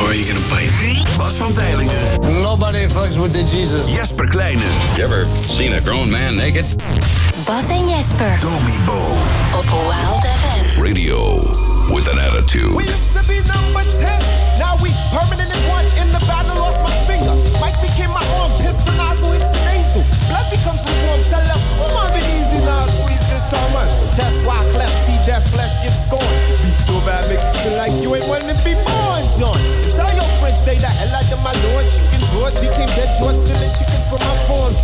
Or are you gonna bite? Bas van Tijlingen. Nobody fucks with the Jesus. Jesper Kleine. You ever seen a grown man naked? Bas en Jesper. Domi Bo. Op Wild FM. Radio with an attitude. We used to be number 10. Now we permanent at one. In the battle, lost my finger. Mike became my arm. Pistol nozzle hits your nasal. Blood becomes warm. Tell them, oh, my been easy now. Squeeze this summer. Test why cleft. See that flesh get scorned. Beat so bad, make you feel like you ain't wanting to be born, John. Tell your friends, stay the hell out of my lord. Chicken George became dead George, stealing chickens from my farm.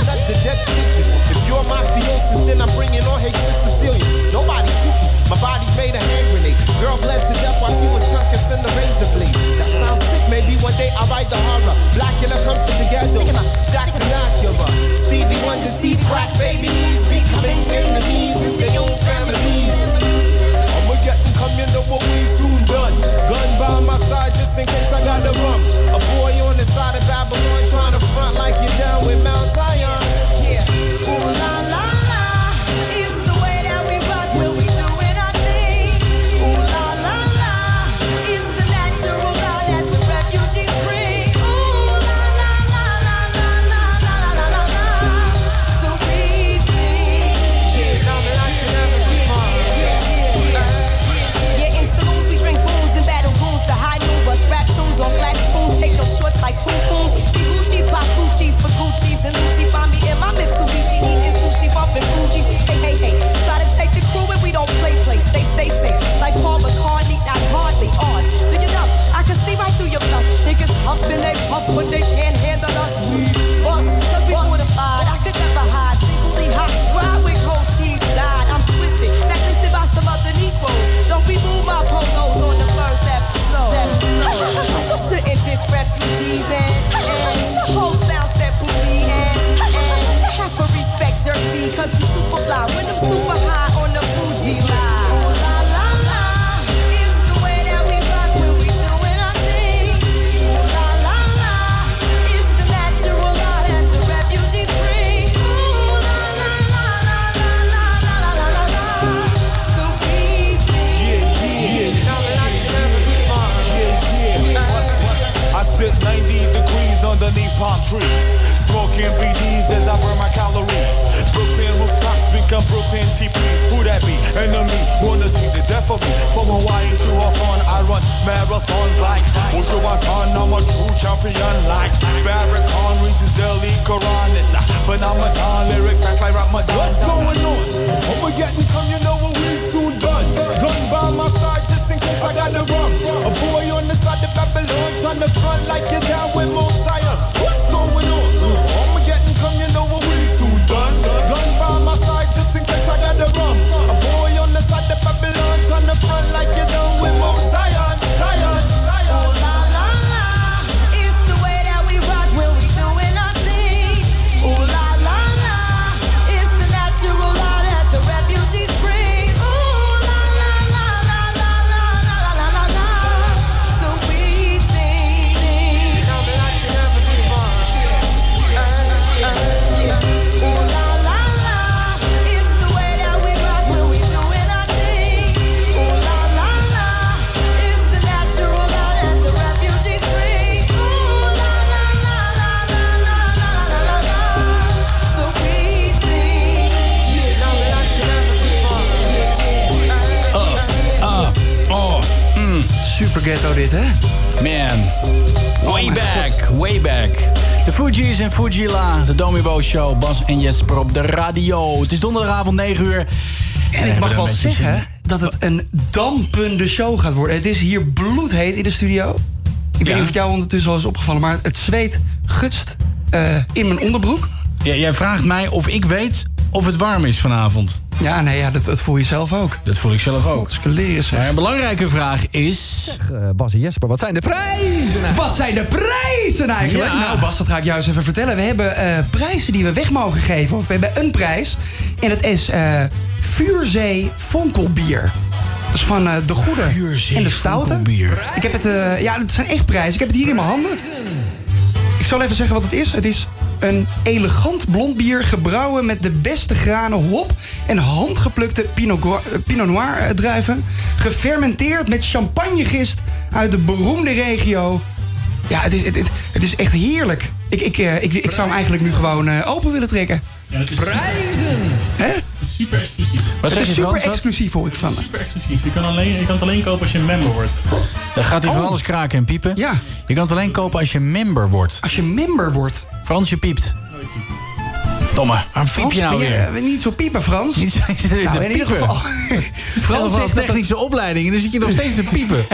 Another dead pigeon. If you're mafiosis, then I'm bringing all hate to Sicilian. Nobody shooting. My body's made a hand grenade. Girl bled to death while she was tongue kissing the razor blade. That sounds sick. Maybe one day I'll write the horror. Blackula comes to the ghetto. Jackson Acura. Stevie Wonder sees crack babies becoming enemies in their own families. I'ma get and come, you know what we soon done. Gun by my side just in case I got to run. A boy on the side of Babylon trying to front like you're down with Mount Zion. Yeah. Ooh trees, smoking BDs as I burn my calories. Brooklyn rooftops become Brooklyn teepees. Who that be? Enemy wanna see the death of me. From Hawaii to Hawthorne, I run marathons like Wujuwatan. I'm a true champion like Farrakhan reads his daily Quran. It's a phenomenon, lyric fast like Ramadan. Domibo Show, Bas en Jesper op de radio. Het is donderdagavond 9 uur. En ik mag wel zeggen dat het een dampende show gaat worden. Het is hier bloedheet in de studio. Ik weet niet of het jou ondertussen al is opgevallen, maar het zweet gutst eh, in mijn onderbroek. Ja, jij vraagt mij of ik weet of het warm is vanavond. Ja, nee, ja, dat, dat voel je zelf ook. Dat voel ik zelf ook. Skeleren Maar een belangrijke vraag is... Uh, Bas en Jesper, wat zijn de prijzen? Wat zijn de prijzen eigenlijk? Ja. Nou Bas, dat ga ik jou eens even vertellen. We hebben eh, prijzen die we weg mogen geven. Of we hebben een prijs. En het is eh Vuurzee Vonkelbier. Dat is van eh, de goede Vuurzee en de stoute. Vonkelbier. Ik heb het, eh, ja, het zijn echt prijzen. Ik heb het hier in mijn handen. Ik zal even zeggen wat het is. Het is een elegant blond bier gebrouwen met de beste granen hop en handgeplukte Pinot, eh, Pinot Noir eh, druiven. Gefermenteerd met champagnegist uit de beroemde regio. Ja, het is, het, het, het is echt heerlijk. Ik, ik, eh, ik, ik zou hem eigenlijk nu gewoon open willen trekken. Prijzen! Hè? Super exclusief. Wat Het is super Frans? Exclusief hoor ik van me. Super exclusief. Je kan, alleen, je kan het alleen kopen als je member wordt. Dan gaat hij van Oh. alles kraken en piepen. Ja. Je kan het alleen kopen als je member wordt. Als je member wordt. Frans, je piept. Domme, waarom piep je nou weer? eh, niet zo piepen, Frans. Niet zo- je Nou, in ieder piepen. geval. Frans het- technische opleiding en dan zit je nog steeds te piepen.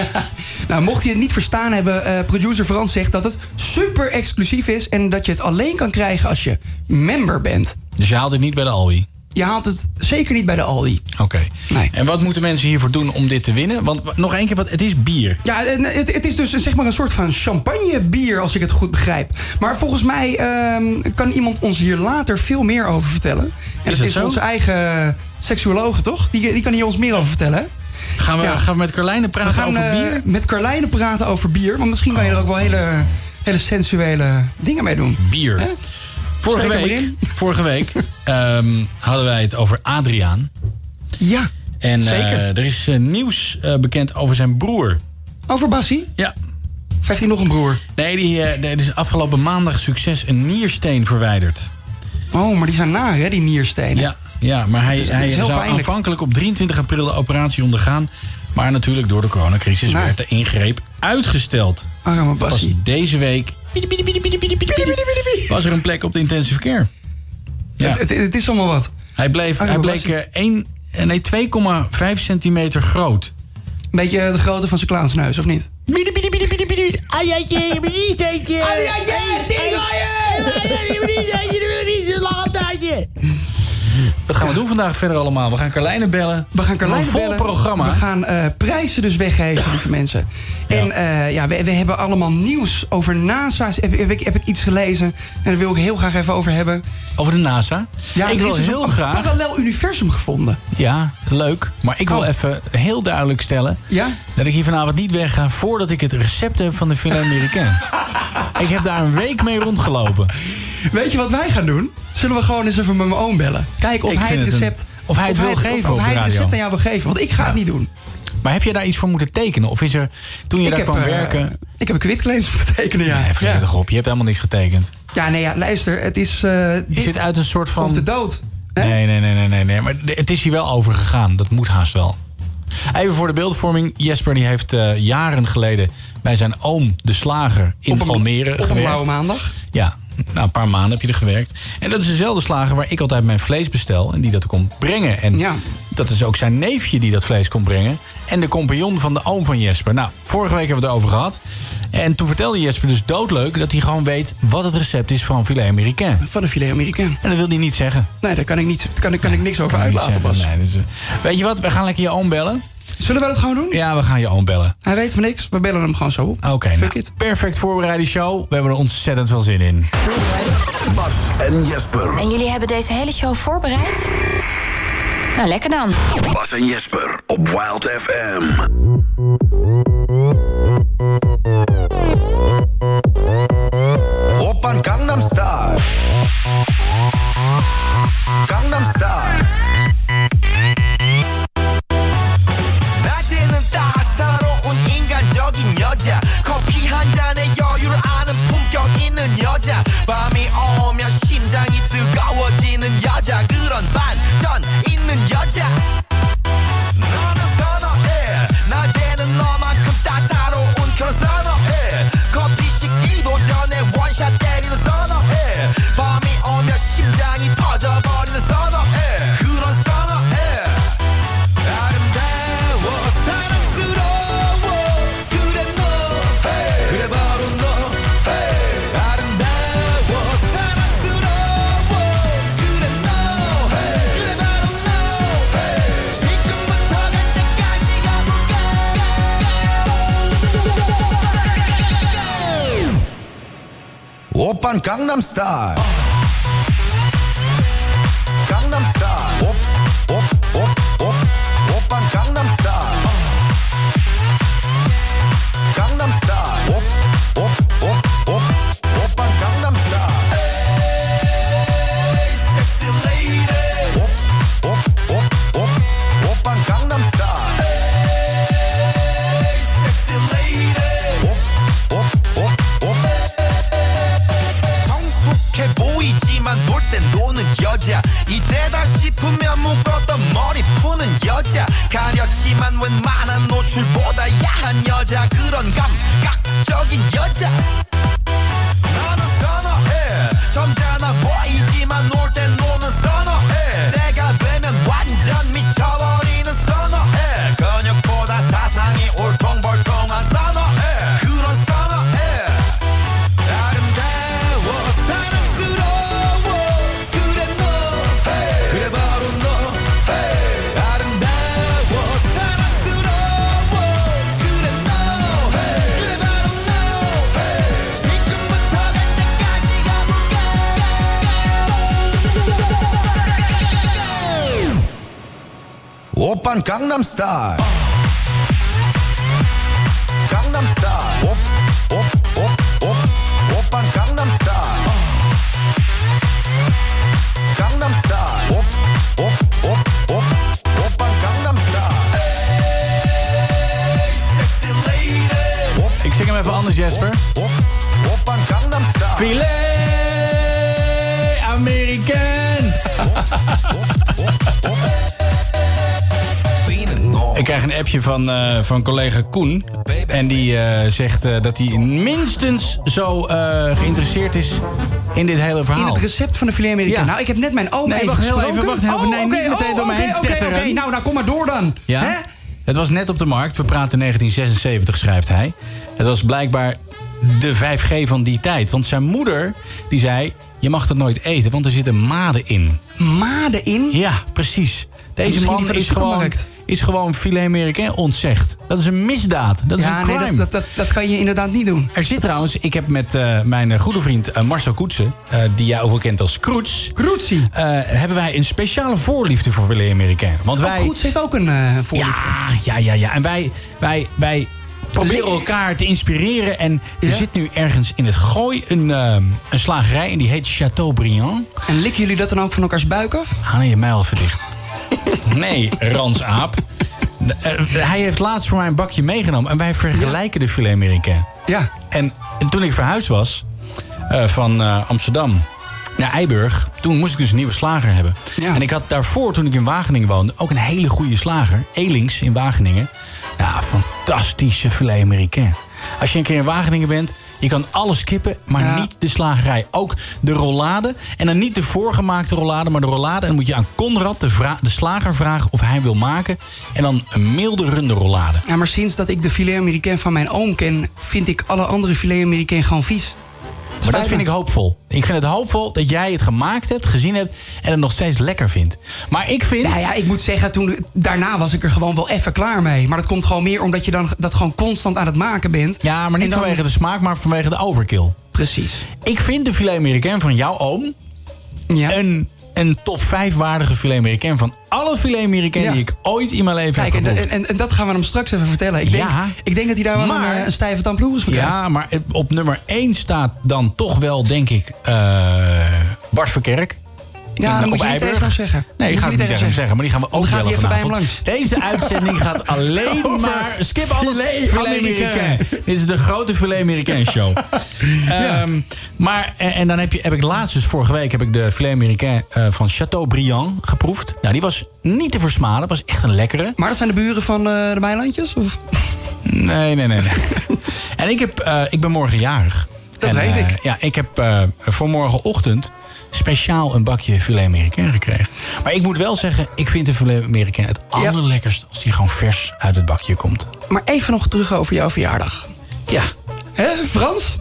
Nou, mocht je het niet verstaan hebben, eh, producer Frans zegt dat het super exclusief is en dat je het alleen kan krijgen als je member bent. Dus je haalt het niet bij de Aldi? Je haalt het zeker niet bij de Aldi. Oké. Nee. En wat moeten mensen hiervoor doen om dit te winnen? Want nog één keer, wat, het is bier. Ja, het, het is dus zeg maar een soort van champagnebier, als ik het goed begrijp. Maar volgens mij ehm, kan iemand ons hier later veel meer over vertellen. En Is dat dat is zo? onze eigen seksuologe, toch? Die, die kan hier ons meer over vertellen. hè? Gaan we, Ja. gaan we met Carlijne praten gaan over eh, bier? met Carlijne praten over bier. Want misschien kan je er ook wel hele, hele sensuele dingen mee doen. Bier. Hè? Vorige week, vorige week ehm, hadden wij het over Adriaan. Ja, En eh, Zeker. er is eh, nieuws eh, bekend over zijn broer. over Bassie. Ja. Heeft hij nog een broer? Nee, die, er is afgelopen maandag succes een niersteen verwijderd. Oh, maar die zijn naar, hè, die nierstenen. Ja, ja maar hij, is- hij zou pijnlijk. aanvankelijk op 23 april de operatie ondergaan. Maar natuurlijk door de coronacrisis werd de ingreep uitgesteld. Arme Pas Bassie. deze week was er een plek op de intensive care. Ja. Het, het, het is allemaal wat. Hij, bleef, Arme hij bleek Bassie. eh, één- eh, nee, 2,5 centimeter groot. Een beetje de grootte van zijn clownsneus, of niet? Wat gaan we doen vandaag verder allemaal? We gaan Carlijne bellen. We gaan Carlijne Een vol bellen. programma. We gaan eh, prijzen dus weggeven, lieve mensen. En eh, ja, we, we hebben allemaal nieuws over NASA's. Heb, heb, ik, heb ik iets gelezen. En daar wil ik heel graag even over hebben. Over de NASA? Ja, ik wil dus heel een graag... parallel universum gevonden. Ja, leuk. Maar ik wil Oh. even heel duidelijk stellen... Ja? dat ik hier vanavond niet wegga voordat ik het recept heb van de filet américain. ik heb daar een week mee rondgelopen. Weet je wat wij gaan doen? Zullen we gewoon eens even met mijn oom bellen? Kijken of Ik hij het een- recept... of hij het wil geven of, hij het recept aan jou wil geven. Want ik ga het niet doen. Maar heb je daar iets voor moeten tekenen? Of is er, toen je ik daar heb, kwam eh, werken... Ik heb een quitclaim moeten tekenen, ja. Nee, vergeet ja. toch op. Je hebt helemaal niks getekend. Ja, nee, ja, luister. Het is eh Je dit zit uit een soort van... of de dood. Hè? Nee, nee, nee, nee, nee, nee. Maar het is hier wel over gegaan. Dat moet haast wel. Even voor de beeldvorming. Jesper die heeft eh, jaren geleden bij zijn oom de slager in Op een- Almere Op een gewerkt. blauwe maandag. Ja, nou, een paar maanden heb je er gewerkt. En dat is dezelfde slager waar ik altijd mijn vlees bestel en die dat komt brengen. En Ja. dat is ook zijn neefje die dat vlees komt brengen. En de compagnon van de oom van Jesper. Nou, vorige week hebben we het over gehad. En toen vertelde Jesper dus doodleuk dat hij gewoon weet wat het recept is van filet américain. Van de filet Amerikaan. En dat wil hij niet zeggen. Nee, daar kan ik, niet, daar kan, ik- kan ik niks over uitlaten. Nee, dus, eh, weet je wat, we gaan lekker je oom bellen. Zullen we dat gewoon doen? Ja, we gaan je oom bellen. Hij weet van niks. We bellen hem gewoon zo op. Oké, Fuck nou, perfect voorbereide show. We hebben er ontzettend veel zin in. Bas en Jesper. En jullie hebben deze hele show voorbereid? Nou, lekker dan. Bas en Jesper op Wild FM. Oppan Gangnam Style. Gangnam Style. 인간적인 여자. 커피 한 잔에 여유를 아는 품격 있는 여자. 밤이 오면 심장이 뜨거워지는 여자. 그런 반전 있는 여자. 너는 선어해. 낮에는 너만큼 따사로운 그런 선어 Gangnam Style. Star. Van, eh, van collega Koen. En die eh, zegt eh, dat hij minstens zo geïnteresseerd is in dit hele verhaal. In het recept van de filet Amerikaan. Ja. Nou, ik heb net mijn oom Nee, even wacht heel gesproken. even, wacht heel even. Nee, niet meteen door heen tetteren. oké. Nou, nou, kom maar door dan. Ja? Hè? Het was net op de markt. We praten 1976, schrijft hij. Het was blijkbaar de 5G van die tijd. Want zijn moeder die zei... je mag dat nooit eten, want er zitten maden in. Maden in? Ja, precies. Deze man is gewoon. Is gewoon filet Americain ontzegd. Dat is een misdaad. Dat is ja, een nee, crime. dat, dat, dat, dat kan je inderdaad niet doen. Er zit trouwens, ik heb met eh, mijn goede vriend eh, Marcel Koetsen... eh, die jij ook wel kent als Kroets... Kroetsie. hebben wij een speciale voorliefde voor filet Americain. Want wij... Oh, Kroets heeft ook een voorliefde. Ja, ja, ja, ja. En wij, wij, wij proberen elkaar te inspireren. En er zit nu ergens in het gooi een, een slagerij. En die heet Chateaubriand. En likken jullie dat dan ook van elkaars buik af? Ah nee, je mijl verdicht. Nee, ransaap. Eh, hij heeft laatst voor mij een bakje meegenomen. En wij vergelijken de filet Americain. Ja. En, en toen ik verhuisd was eh, van eh, Amsterdam naar Eiburg... toen moest ik dus een nieuwe slager hebben. En ik had daarvoor, toen ik in Wageningen woonde... ook een hele goede slager. Elings in Wageningen. Ja, fantastische filet Americain. Als je een keer in Wageningen bent... Je kan alles kippen, maar niet de slagerij. Ook de rollade. En dan niet de voorgemaakte rollade, maar de rollade. En dan moet je aan Conrad, de, slager, vragen of hij wil maken. En dan een milde runde rollade. Ja, maar sinds dat ik de filet Americain van mijn oom ken... vind ik alle andere filet Americain gewoon vies. Maar dat vind ik hoopvol. Ik vind het hoopvol dat jij het gemaakt hebt, gezien hebt... en het nog steeds lekker vindt. Maar ik vind... Nou ja, ik moet zeggen, toen, daarna was ik er gewoon wel even klaar mee. Maar dat komt gewoon meer omdat je dan dat gewoon constant aan het maken bent. Ja, maar niet dan- vanwege de smaak, maar vanwege de overkill. Precies. Ik vind de filet Americain van jouw oom... een, een top 5 waardige filet Americain... van alle filet Americain Ja. die ik ooit in mijn leven Kijk, heb en, geproefd. en, en dat gaan we hem straks even vertellen. Ik denk, ik denk dat hij daar wel Maar- een, eh, een stijve tandploegers voor krijgt. Ja, maar op nummer 1 staat dan toch wel, denk ik, eh, Bart Verkerk. Ja, dan moet je niet Eiburg. tegen zeggen. Nee, ik ga het niet tegen hem zeggen, maar die gaan we ook bellen vanavond. langs. Deze uitzending gaat alleen maar... Skip alles. filet. Dit is de grote filet Americain show. Ehm, maar, en, en dan heb, je, heb ik laatst, dus vorige week... heb ik de filet Americain eh, van Chateaubriand geproefd. Nou, die was niet te versmaden. was echt een lekkere. Maar dat zijn de buren van eh, de Meilandjes? Of? Nee, nee, nee. nee. en ik, heb, eh, ik ben morgen jarig. Dat En, weet ik. Ja, ik heb voor morgenochtend speciaal een bakje filet Americain gekregen. Maar ik moet wel zeggen, ik vind de filet Americain het allerlekkerst... als die gewoon vers uit het bakje komt. Maar even nog terug over jouw verjaardag. Ja. Hè, Frans?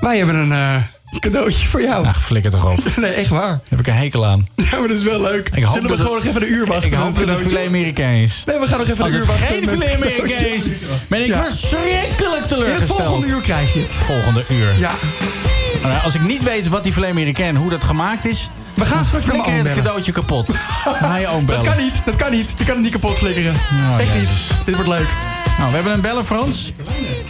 Wij hebben een eh, cadeautje voor jou. Ach, flikker toch op. Nee, echt waar. Daar heb ik een hekel aan. Ja, maar dat is wel leuk. Ik Zullen we gewoon nog even een uur wachten? Ik hoop dat het filet Americain is. Nee, we gaan nog even een uur het wachten. geen filet is, cadeautje. ben ik verschrikkelijk In het teleurgesteld. volgende uur krijg je het. Volgende uur. Ja. Nou als ik niet weet wat die filet americain, hoe dat gemaakt is... We gaan straks oom het cadeautje kapot. Ga je oom Dat kan niet, dat kan niet. Je kan het niet kapot flikkeren. Oh, Echt niet. Dit wordt leuk. Nou, we hebben een bellen, Frans.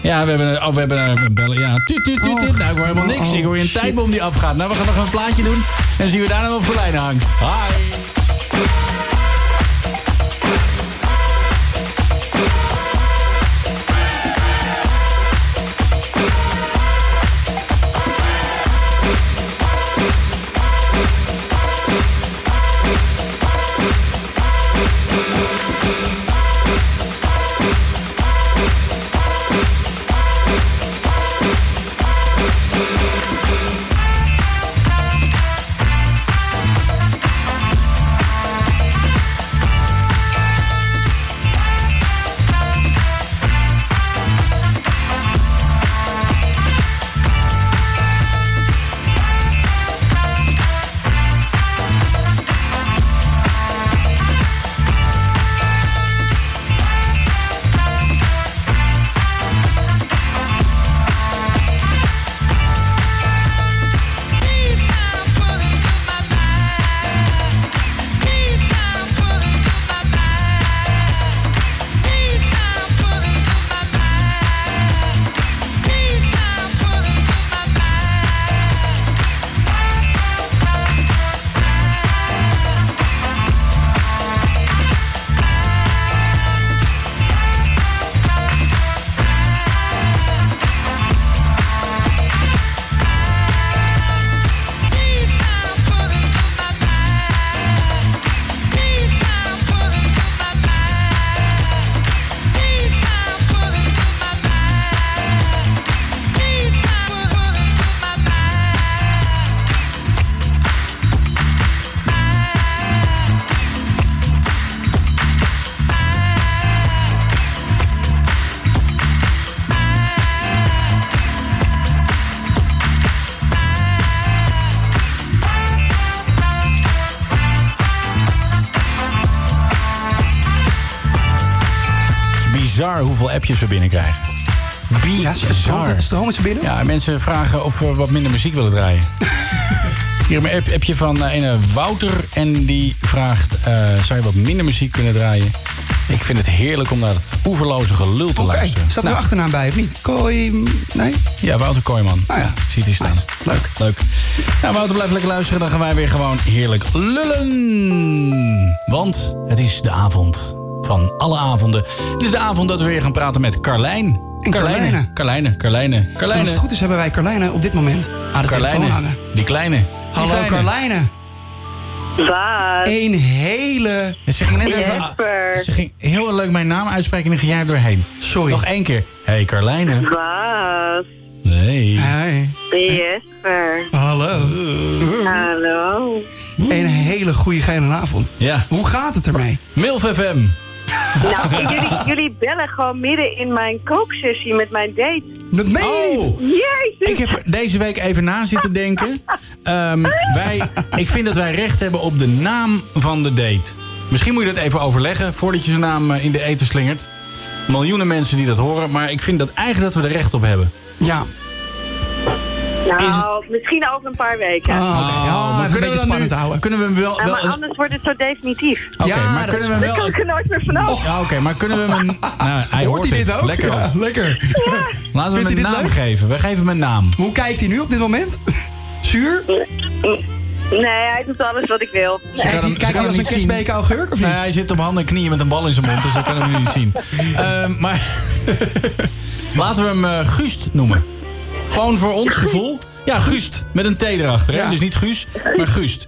Ja, we hebben een, oh, we hebben een bellen. Ja, tuut, tuut, tuut, tuut. Nou, ik hoor helemaal niks. oh, ik hoor je een shit. tijdbom die afgaat. Nou, we gaan nog een plaatje doen. En zien we daarna wat voor lijnen hangt. Hi. Appjes we binnenkrijgen. Ja, stromen, ze binnen? Ja, mensen vragen of we wat minder muziek willen draaien. Hier een app, appje van eh, ene Wouter. En die vraagt, eh, zou je wat minder muziek kunnen draaien? Ik vind het heerlijk om naar het oeverloze gelul te Oké, luisteren. staat er Nou, achternaam bij of niet? Kooi... Nee? Ja, Wouter Kooijman. Ah ja. Ziet hij staan. Leuk. Leuk. Nou, Wouter, blijf lekker luisteren. Dan gaan wij weer gewoon heerlijk lullen. Want het is de avond alle avonden. Het is de avond dat we weer gaan praten met Carlijn. En Carlijne. Carlijne, Carlijne, En als Carlijne. het goed is hebben wij Carlijne op dit moment aan de telefoon Carlijne, hangen. die kleine. Die Hallo kleine. Carlijne. Waar? Een hele... Ze ging net even... Jesper. Ze ging heel leuk mijn naam uitspreken en dan ging jij er doorheen. Sorry. Nog één keer. Hey Carlijne. Wat? Nee. Hey. Jesper. Hallo. Hallo. Een hele goede gele avond. Ja. Hoe gaat het ermee? Milf FM. Nou, jullie, jullie bellen gewoon midden in mijn kooksessie met mijn date. Dat meen. Oh, Jezus. ik heb deze week even na zitten denken. Ehm, wij, ik vind dat wij recht hebben op de naam van de date. Misschien moet je dat even overleggen voordat je zijn naam eh, in de eten slingert. Miljoenen mensen die dat horen, maar ik vind dat eigenlijk dat we er recht op hebben. Ja. Nou, misschien over een paar weken. Ah, oké. Ja, Oh, maar kunnen we spannend nu, houden. Kunnen we hem wel... Ja, wel maar anders wordt het zo definitief. Oké, Ja, maar kunnen we Dan hem kan wel... ik er nooit meer vanaf. Ja, oké, maar kunnen we hem... Nou, hij hoort, Hoort hij het. dit ook? Lekker. Ja, lekker. Laten we hem een dit naam leuk? geven. We geven hem een naam. Hoe kijkt hij nu op dit moment? Zuur? Nee, hij doet alles wat ik wil. Ze Kijkt kan hem- kan hem als een kerstbeker augurk of niet? Nee, hij zit op handen en knieën met een bal in zijn mond, dus dat kan hem nu niet zien. Ehm, maar laten we hem eh Guust noemen. Gewoon voor ons gevoel. Ja, Guust. Met een T erachter. Hè? Ja. Dus niet Guus, maar Guust.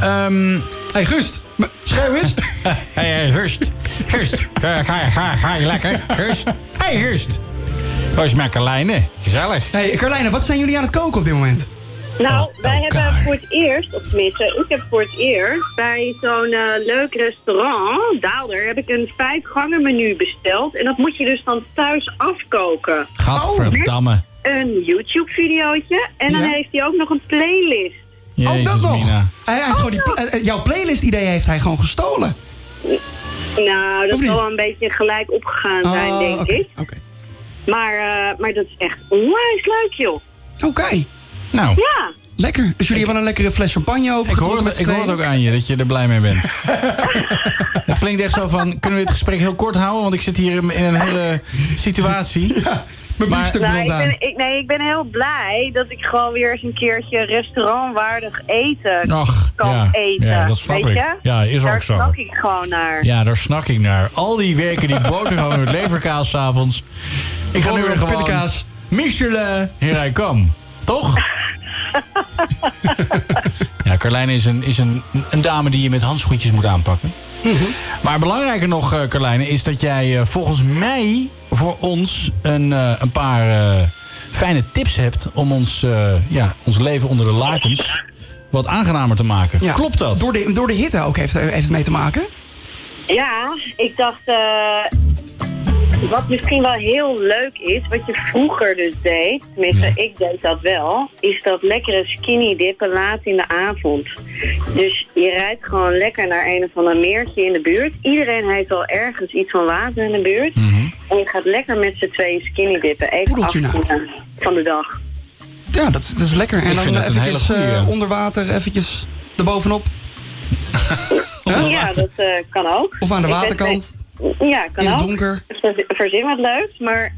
Ehm hey, Gust, m- schreeuw eens. hey, hey, Gust. Gust. Ga, ga, ga, ga je lekker? Gust. Hey, Gust. Hoe is mijn Carlijne? Gezellig. hey, Carlijne, wat zijn jullie aan het koken op dit moment? Nou, Oh, wij elkaar. hebben voor het eerst, of tenminste, ik heb voor het eerst bij zo'n eh, leuk restaurant, Daalder, heb ik een vijf gangen menu besteld. En dat moet je dus dan thuis afkoken. Gadverdamme. Een YouTube-videootje en dan Ja. heeft hij ook nog een playlist. oh, dat nog. Hij, gewoon die pla- eh, jouw playlist-idee heeft hij gewoon gestolen. Nou, dat zal wel een beetje gelijk opgegaan zijn, Oh, denk oké, ik. Oké. Maar, eh, maar dat is echt onwijs leuk, joh. Oké. Nou, Ja. Lekker. Dus jullie hebben een lekkere fles champagne open. ik hoor, het, ik hoor het ook aan je dat je er blij mee bent. het klinkt echt zo van, kunnen we dit gesprek heel kort houden? Want ik zit hier in een hele situatie. Mijn Maar- Nou, ik ben, ik, nee, ik ben heel blij dat ik gewoon weer eens een keertje restaurantwaardig eten Ach, kan ja. eten. Ja, dat snap weet ik. je? Ja, is ook Daar zo. snak ik gewoon naar. Ja, daar snak ik naar. Al die weken die boterham met leverkaas 's avonds. Ik ga nu weer gewoon... Pindakaas. Michelin, here I come. Toch? ja, Carlijn is, een, is een, een dame die je met handschoentjes moet aanpakken. Maar belangrijker nog, eh Carlijne, is dat jij eh, volgens mij voor ons een, eh, een paar eh, fijne tips hebt om ons, eh, ja, ons leven onder de lakens wat aangenamer te maken. Ja. Klopt dat? Door de, door de hitte ook heeft, heeft het mee te maken? Ja, ik dacht, eh, wat misschien wel heel leuk is, wat je vroeger dus deed, tenminste ik deed dat wel, is dat lekkere skinny dippen laat in de avond. Dus je rijdt gewoon lekker naar een of ander meertje in de buurt. Iedereen heeft al ergens iets van water in de buurt. En je gaat lekker met z'n tweeën skinny dippen, even afkoelen van de dag. Ja, dat, dat is lekker. En Ik dan vind het een eventjes hele goeie, eh, onder water, eventjes erbovenop. Ja, dat eh, kan ook. Of aan de Ik waterkant. Ja, kan In het ook. donker. Verzin wat leuks, maar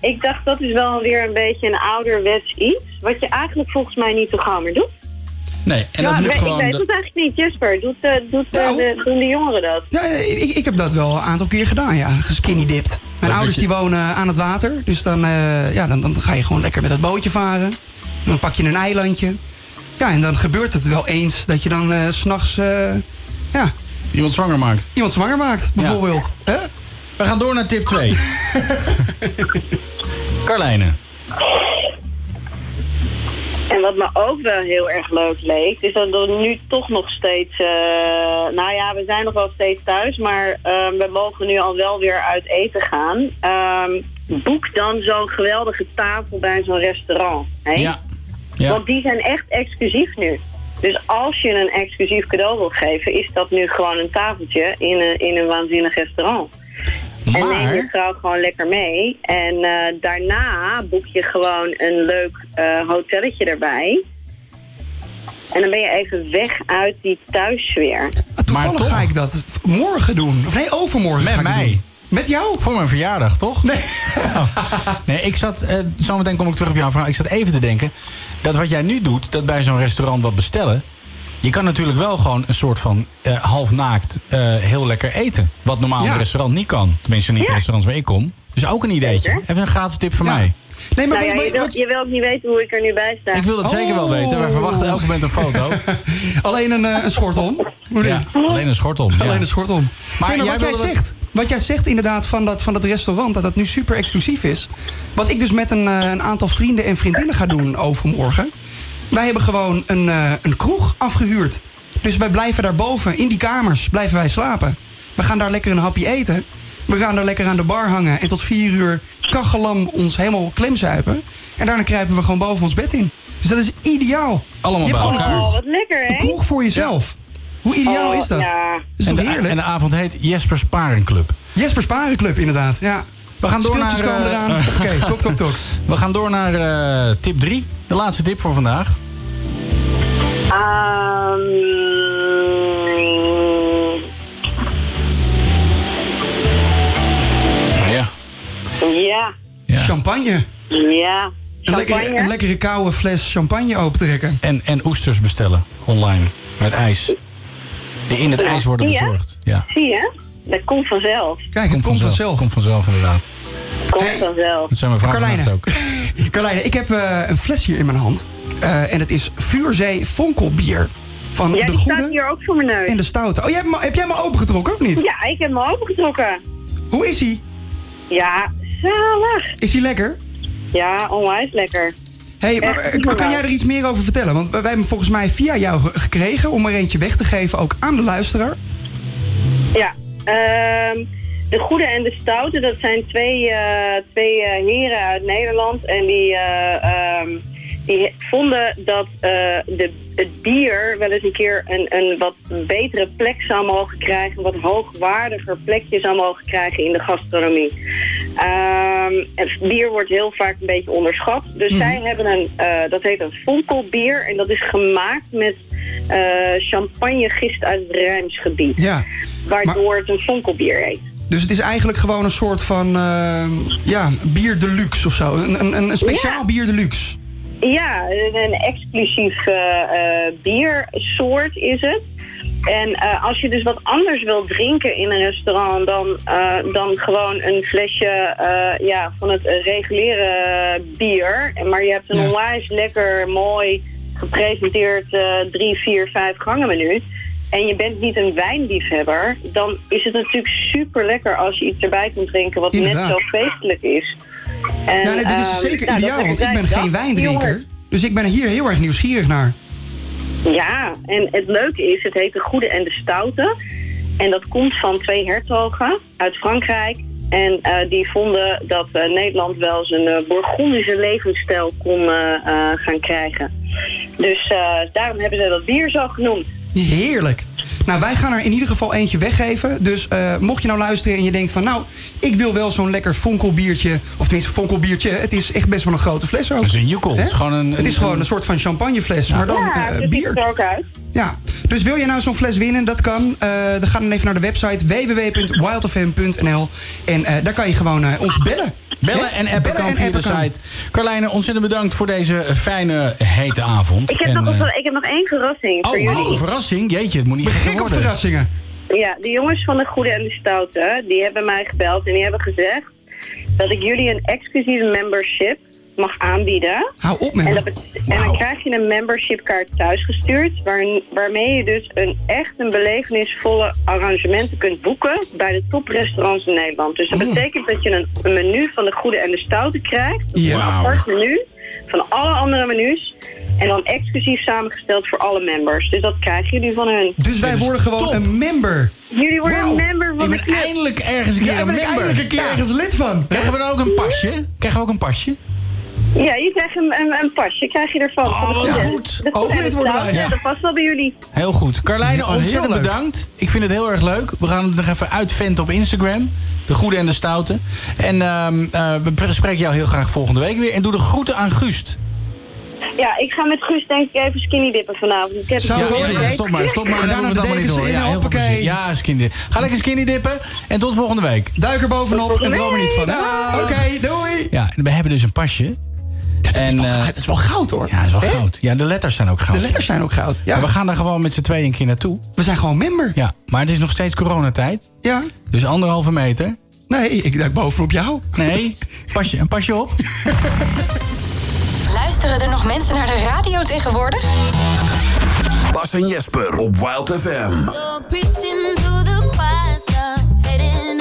ik dacht dat is wel weer een beetje een ouderwets iets. Wat je eigenlijk volgens mij niet zo gauw meer doet. Nee, en Ja, dat Ik moet ik gewoon... weet de- het eigenlijk niet, Jesper. Doet, eh, doet, eh, Nou. de, doen de jongeren dat? Ja, ik, ik heb dat wel een aantal keer gedaan, ja. Geskinny dipped. Mijn Dat ouders je- die wonen aan het water. Dus dan, eh, ja, dan, dan ga je gewoon lekker met het bootje varen. En dan pak je een eilandje. Ja, en dan gebeurt het wel eens dat je dan eh, 's s'nachts eh ja, Iemand zwanger maakt. iemand zwanger maakt, bijvoorbeeld. Hè? We gaan door naar tip 2. Carlijne. En wat me ook wel heel erg leuk leek, is dat er nu toch nog steeds... eh, nou ja, we zijn nog wel steeds thuis, maar eh, we mogen nu al wel weer uit eten gaan. Ehm, boek dan zo'n geweldige tafel bij zo'n restaurant. Hè? Ja. ja. Want die zijn echt exclusief nu. Dus als je een exclusief cadeau wil geven, is dat nu gewoon een tafeltje in een, in een waanzinnig restaurant. En neem je Maar, vrouw gewoon lekker mee. En eh, daarna boek je gewoon een leuk eh, hotelletje erbij. En dan ben je even weg uit die thuissfeer. Toevallig toch- ga ik dat morgen doen. Of nee, overmorgen Met ga ik het mij. doen. Met jou? voor mijn verjaardag, toch? Nee. Nee, ik zat, eh, zometeen kom ik terug op jouw vraag. Ik zat even te denken, dat wat jij nu doet, dat bij zo'n restaurant wat bestellen... Je kan natuurlijk wel gewoon een soort van eh, half naakt eh, heel lekker eten. Wat normaal Ja. een restaurant niet kan. Tenminste niet de Ja. restaurants waar ik kom. Dus ook een ideetje. Zeker. Even een gratis tip van Ja. mij. Nee, maar Nou wat- je, wil, wat- je wil ook niet weten hoe ik er nu bij sta. Ik wil dat zeker wel Oh. weten. Wij verwachten elk moment een foto. alleen een, eh, een schort om. Hoe alleen een schort om. ja. Alleen een schort om. Maar Nee, jij wat jij wilde dat- zegt, wat jij zegt inderdaad van dat, van dat restaurant, dat dat nu super exclusief is. Wat ik dus met een, eh, een aantal vrienden en vriendinnen ga doen overmorgen. Wij hebben gewoon een, eh, een kroeg afgehuurd. Dus wij blijven daarboven, in die kamers, blijven wij slapen. We gaan daar lekker een hapje eten. We gaan daar lekker aan de bar hangen. En tot vier uur kachellam ons helemaal klemzuipen. En daarna kruipen we gewoon boven ons bed in. Dus dat is ideaal. Allemaal je hebt bij gewoon een elkaar. Oh, kroeg, wat lekker, een hè? kroeg voor jezelf. Hoe ideaal Oh, is dat? ja. Dat is En de, heerlijk? en de avond heet Jesper Sparenclub. Jesper Sparenclub, inderdaad. Ja. We gaan door Speeltjes naar... komen eh, eraan. Oké, tok, tok, tok. We gaan door naar eh, tip 3. De laatste tip voor vandaag. Ehm, Ja. ja, ja. Champagne. ja. Een, lekkere, een lekkere koude fles champagne opentrekken. En, en oesters bestellen online. Met ijs. Die in het Ja, ijs worden bezorgd. Ja. Zie je? Dat komt vanzelf. Kijk, het komt vanzelf. Komt vanzelf inderdaad. Komt vanzelf. Dat zijn mijn vragen ook. Carlijne, ik heb eh, een fles hier in mijn hand. Eh, en het is Vuurzee Vonkelbier. Van Ja, de die staat hier ook voor mijn neus. en de stoute. Oh, jij hebt, me- heb jij me opengetrokken, of niet? Ja, ik heb me opengetrokken. Hoe is hij? Ja, zalig. Is hij lekker? Ja, onwijs lekker. Hey, maar, eh, kan jij er iets meer over vertellen? Want wij hebben volgens mij via jou ge- gekregen om er eentje weg te geven, ook aan de luisteraar. Ja, ehm, de goede en de stoute, dat zijn twee, eh, twee eh, heren uit Nederland. En die, eh, ehm, die vonden dat eh, de, het bier wel eens een keer een, een wat betere plek zou mogen krijgen. Een wat hoogwaardiger plekje zou mogen krijgen in de gastronomie. Ehm, het bier wordt heel vaak een beetje onderschat. Dus zij hebben een, eh, dat heet een fonkelbier. En dat is gemaakt met eh champagnegist uit het Rijmsgebied. Ja. Waardoor het een fonkelbier heet. Dus het is eigenlijk gewoon een soort van eh, ja, bier deluxe of zo. Een, een, een speciaal bier deluxe. Ja, een, exclusief eh, eh, biersoort is het. En eh, als je dus wat anders wilt drinken in een restaurant dan, dan gewoon een flesje ja, van het reguliere bier. Maar je hebt een onwijs lekker, mooi gepresenteerd drie, vier, vijf gangen menu. En je bent niet een wijnliefhebber, dan is het natuurlijk super lekker als je iets erbij kunt drinken wat net zo feestelijk is. En, ja, nee, dit is ehm, zeker nou, ideaal, want ik ben geen wijndrinker. Dus ik ben hier heel erg nieuwsgierig naar. Ja, en het leuke is, het heet de Goede en de Stoute. En dat komt van twee hertogen uit Frankrijk. En eh, die vonden dat eh, Nederland wel zijn eh, Bourgondische levensstijl kon eh, eh, gaan krijgen. Dus eh, daarom hebben ze dat bier zo genoemd. Heerlijk. Nou, wij gaan er in ieder geval eentje weggeven. Dus eh, mocht je nou luisteren en je denkt van... nou, ik wil wel zo'n lekker fonkelbiertje... of tenminste fonkelbiertje, het is echt best wel een grote fles ook. Dat is een jukkel. Het is gewoon een- het is een- gewoon een soort van champagnefles, maar dan ja, eh, ziet bier. het er ook uit. Ja, dus wil je nou zo'n fles winnen, dat kan. Eh, dan ga dan even naar de website www.wildfm.nl en eh, daar kan je gewoon ons bellen. Bellen en appen Bellen kan en via de appen kan. site. Carlijne, ontzettend bedankt voor deze fijne, hete avond. Ik heb, En, nog, wat- ik heb nog één verrassing voor oh, jullie. oh, verrassing. Jeetje, het moet niet Gek op verrassingen. Ja, de jongens van de Goede en de Stoute, die hebben mij gebeld en die hebben gezegd dat ik jullie een exclusieve membership mag aanbieden. Hou op met En, dat en dan krijg je een membershipkaart thuisgestuurd, waar, waarmee je dus een echt een belevenisvolle arrangementen kunt boeken bij de toprestaurants in Nederland. Dus dat Oh. betekent dat je een, een menu van de Goede en de Stoute krijgt, Ja. een apart menu van alle andere menus. En dan exclusief samengesteld voor alle members. Dus dat krijgen jullie van hun. Dus wij worden gewoon een member. Jullie worden een member van Ik de club. eindelijk ergens een keer Ja, een ben member. eindelijk een keer Ja. ergens lid van. Krijgen we dan ook een pasje? Krijgen we ook een pasje? Ja, je krijgt een, een, een pasje, krijg je ervan. Oh, wat goed. Ook lid de worden wij. Ja. Dat past wel bij jullie. Heel goed. Carlijne, heel ontzettend bedankt. Ik vind het heel erg leuk. We gaan het nog even uitventen op Instagram. De goede en de stoute. En ehm, eh, we spreken jou heel graag volgende week weer. En doe de groeten aan Guust. Ja, ik ga met Guus denk ik even skinny dippen vanavond. Ik heb Zou stop maar, stop maar. En Dan daarna hoeven we het allemaal de niet door. Ja, heel veel hoppakee. plezier. Ja, skinny. Ga lekker skinny dippen. En tot volgende week. Duik er bovenop en droom er niet van. Oké, doei. Ja, we hebben dus een pasje. En, eh, Het is wel goud hoor. ja, dat is wel goud. Ja, de letters zijn ook goud. De letters zijn ook goud. Ja, Maar we gaan daar gewoon met z'n tweeën een keer naartoe. we zijn gewoon member. Ja, maar het is nog steeds coronatijd. Ja. Dus anderhalve meter. Nee, ik duik bovenop jou. Nee, pasje, een pasje op. Luisteren er nog mensen naar de radio tegenwoordig? Bas en Jesper op Wild FM. You're preaching to the choir, stop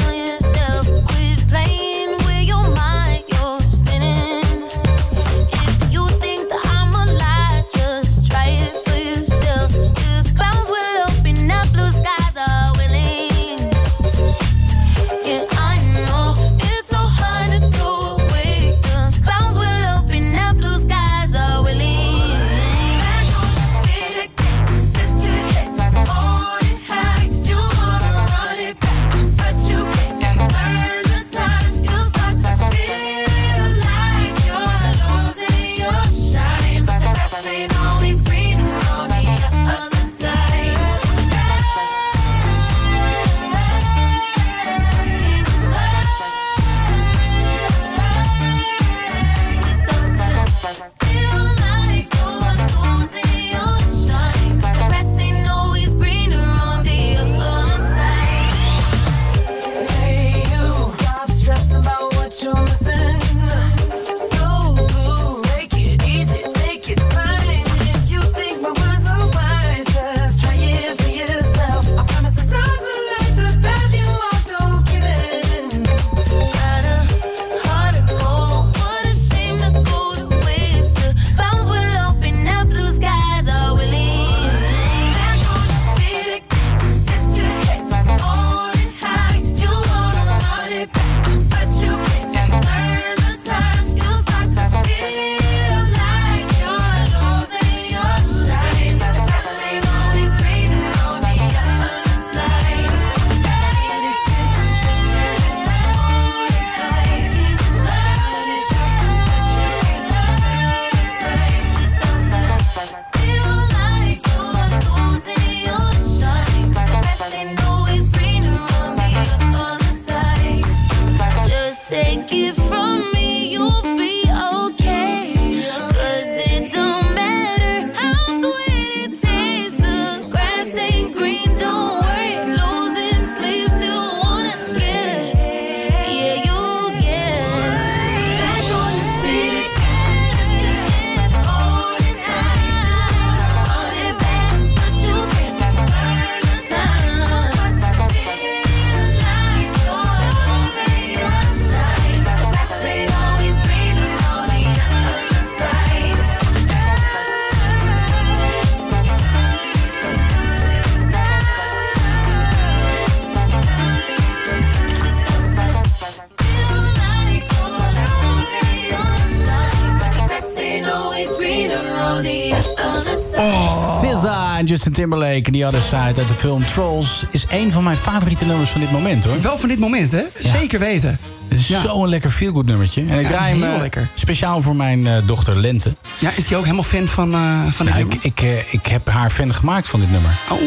Timberlake en The Other Side uit de film Trolls... is een van mijn favoriete nummers van dit moment, hoor. Wel van dit moment, hè? Zeker weten. Het is zo'n lekker feel-good nummertje. En ik draai hem lekker. speciaal voor mijn eh, dochter Lente. Ja, is die ook helemaal fan van, eh van dit nummer? ik, ik, ik heb haar fan gemaakt van dit nummer. Oh.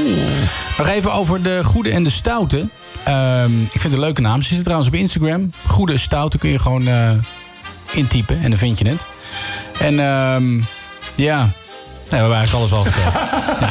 Nog even over de Goede en de Stoute. Ehm, ik vind het een leuke naam. Ze zitten trouwens op Instagram. Goede Stoute kun je gewoon intypen en dan vind je het. En ehm, ja, we hebben eigenlijk alles al verteld. Ja.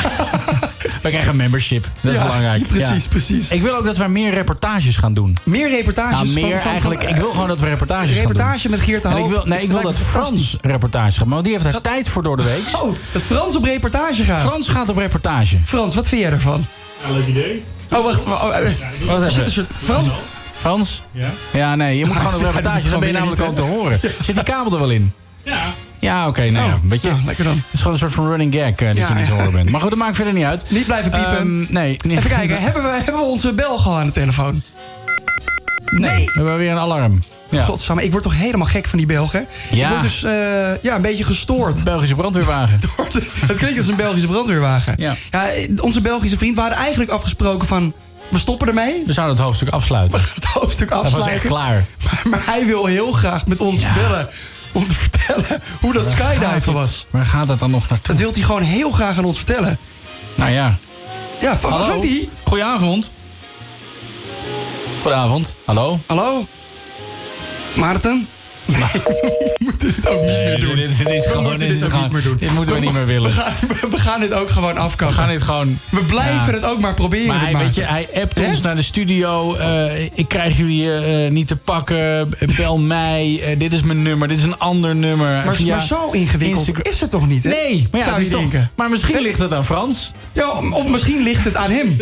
We krijgen een membership. Dat is Ja, belangrijk. precies, precies. Ik wil ook dat we meer reportages gaan doen. Meer reportages Nou, van- meer van- van- eigenlijk. ik wil gewoon dat we reportages Reportage gaan doen. met Geert de En ik wil, nee, ik wil lijkt dat me Frans fantastisch. reportage gaat. Maar die heeft daar tijd voor door de week. Oh, dat Frans op reportage gaat. Frans gaat op reportage. Frans, wat vind jij ervan? Ja, leuk idee. Oh, wacht. Oh, eh, er zit een soort Frans. Frans? Ja? Ja, nee, je moet gewoon op reportage. Dan ben je namelijk ook te horen. Zit die kabel er wel in? Ja. Ja, oké. nou ja, Oh, een beetje. ja, lekker dan. Het is gewoon een soort van running gag eh, dat Ja, je niet ja. horen bent. Maar goed, dat maakt verder niet uit. Niet blijven piepen. Ehm, nee, niet. Even kijken, hebben we, hebben we onze Belg al aan de telefoon? Nee. We hebben weer een alarm. Ja. Godsamme, ik word toch helemaal gek van die Belgen. Ja. Ik word dus eh, ja, een beetje gestoord. Belgische brandweerwagen. Het klinkt als een Belgische brandweerwagen. Ja. onze Belgische vriend, we hadden eigenlijk afgesproken van... We stoppen ermee. We zouden het hoofdstuk afsluiten. Het hoofdstuk Dat afsluiten. was echt klaar. Maar, maar hij wil heel graag met ons Ja. bellen. Om te vertellen hoe dat gaat skydiven was. Waar gaat dat dan nog naartoe? Dat wil hij gewoon heel graag aan ons vertellen. Nou ja. Ja, van Hallo? weet hij? Goedenavond. Goedenavond. Hallo? Hallo? Maarten? We moeten dit ook niet meer doen. Dit, dit is We gewoon, moeten dit, ook gewoon- niet meer doen. dit moeten we niet meer willen. We gaan, we gaan dit ook gewoon afkappen. We gaan dit gewoon... We blijven Ja. het ook maar proberen. Maar hij, weet je, hij appt ons naar de studio. eh, ik krijg jullie eh, niet te pakken. Bel mij. eh, dit is mijn nummer. Dit is een ander nummer. Maar, Via maar zo ingewikkeld Instagram- is het toch niet, hè? Nee, maar ja, Zou je toch- denken. maar misschien ligt het aan Frans. Ja, of misschien ligt het aan hem.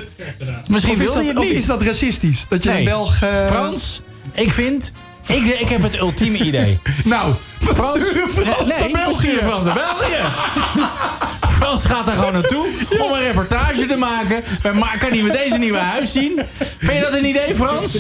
Misschien wil of niet. is dat racistisch? Dat je Nee. een Belg... Frans, ik vind... Ik, ik heb het ultieme idee. Nou, we Frans, sturen Frans nee, België. naar België. Frans gaat daar gewoon naartoe om een reportage te maken. We ma- kan hij met deze nieuwe huis zien. Vind je dat een idee, Frans?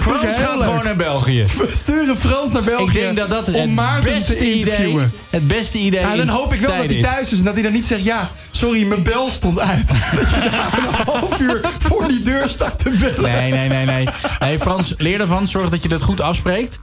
Frans gaat leuk. gewoon naar België. We sturen Frans naar België Ik denk dat dat om het beste te idee, het beste idee Ja, dan hoop ik wel dat hij thuis is en dat hij dan niet zegt... ja, sorry, mijn bel stond uit. Dat je daar een half uur voor die deur staat te bellen. Nee, nee, nee, nee. Nee, Frans, leer ervan. Zorg dat je dat goed afspreekt.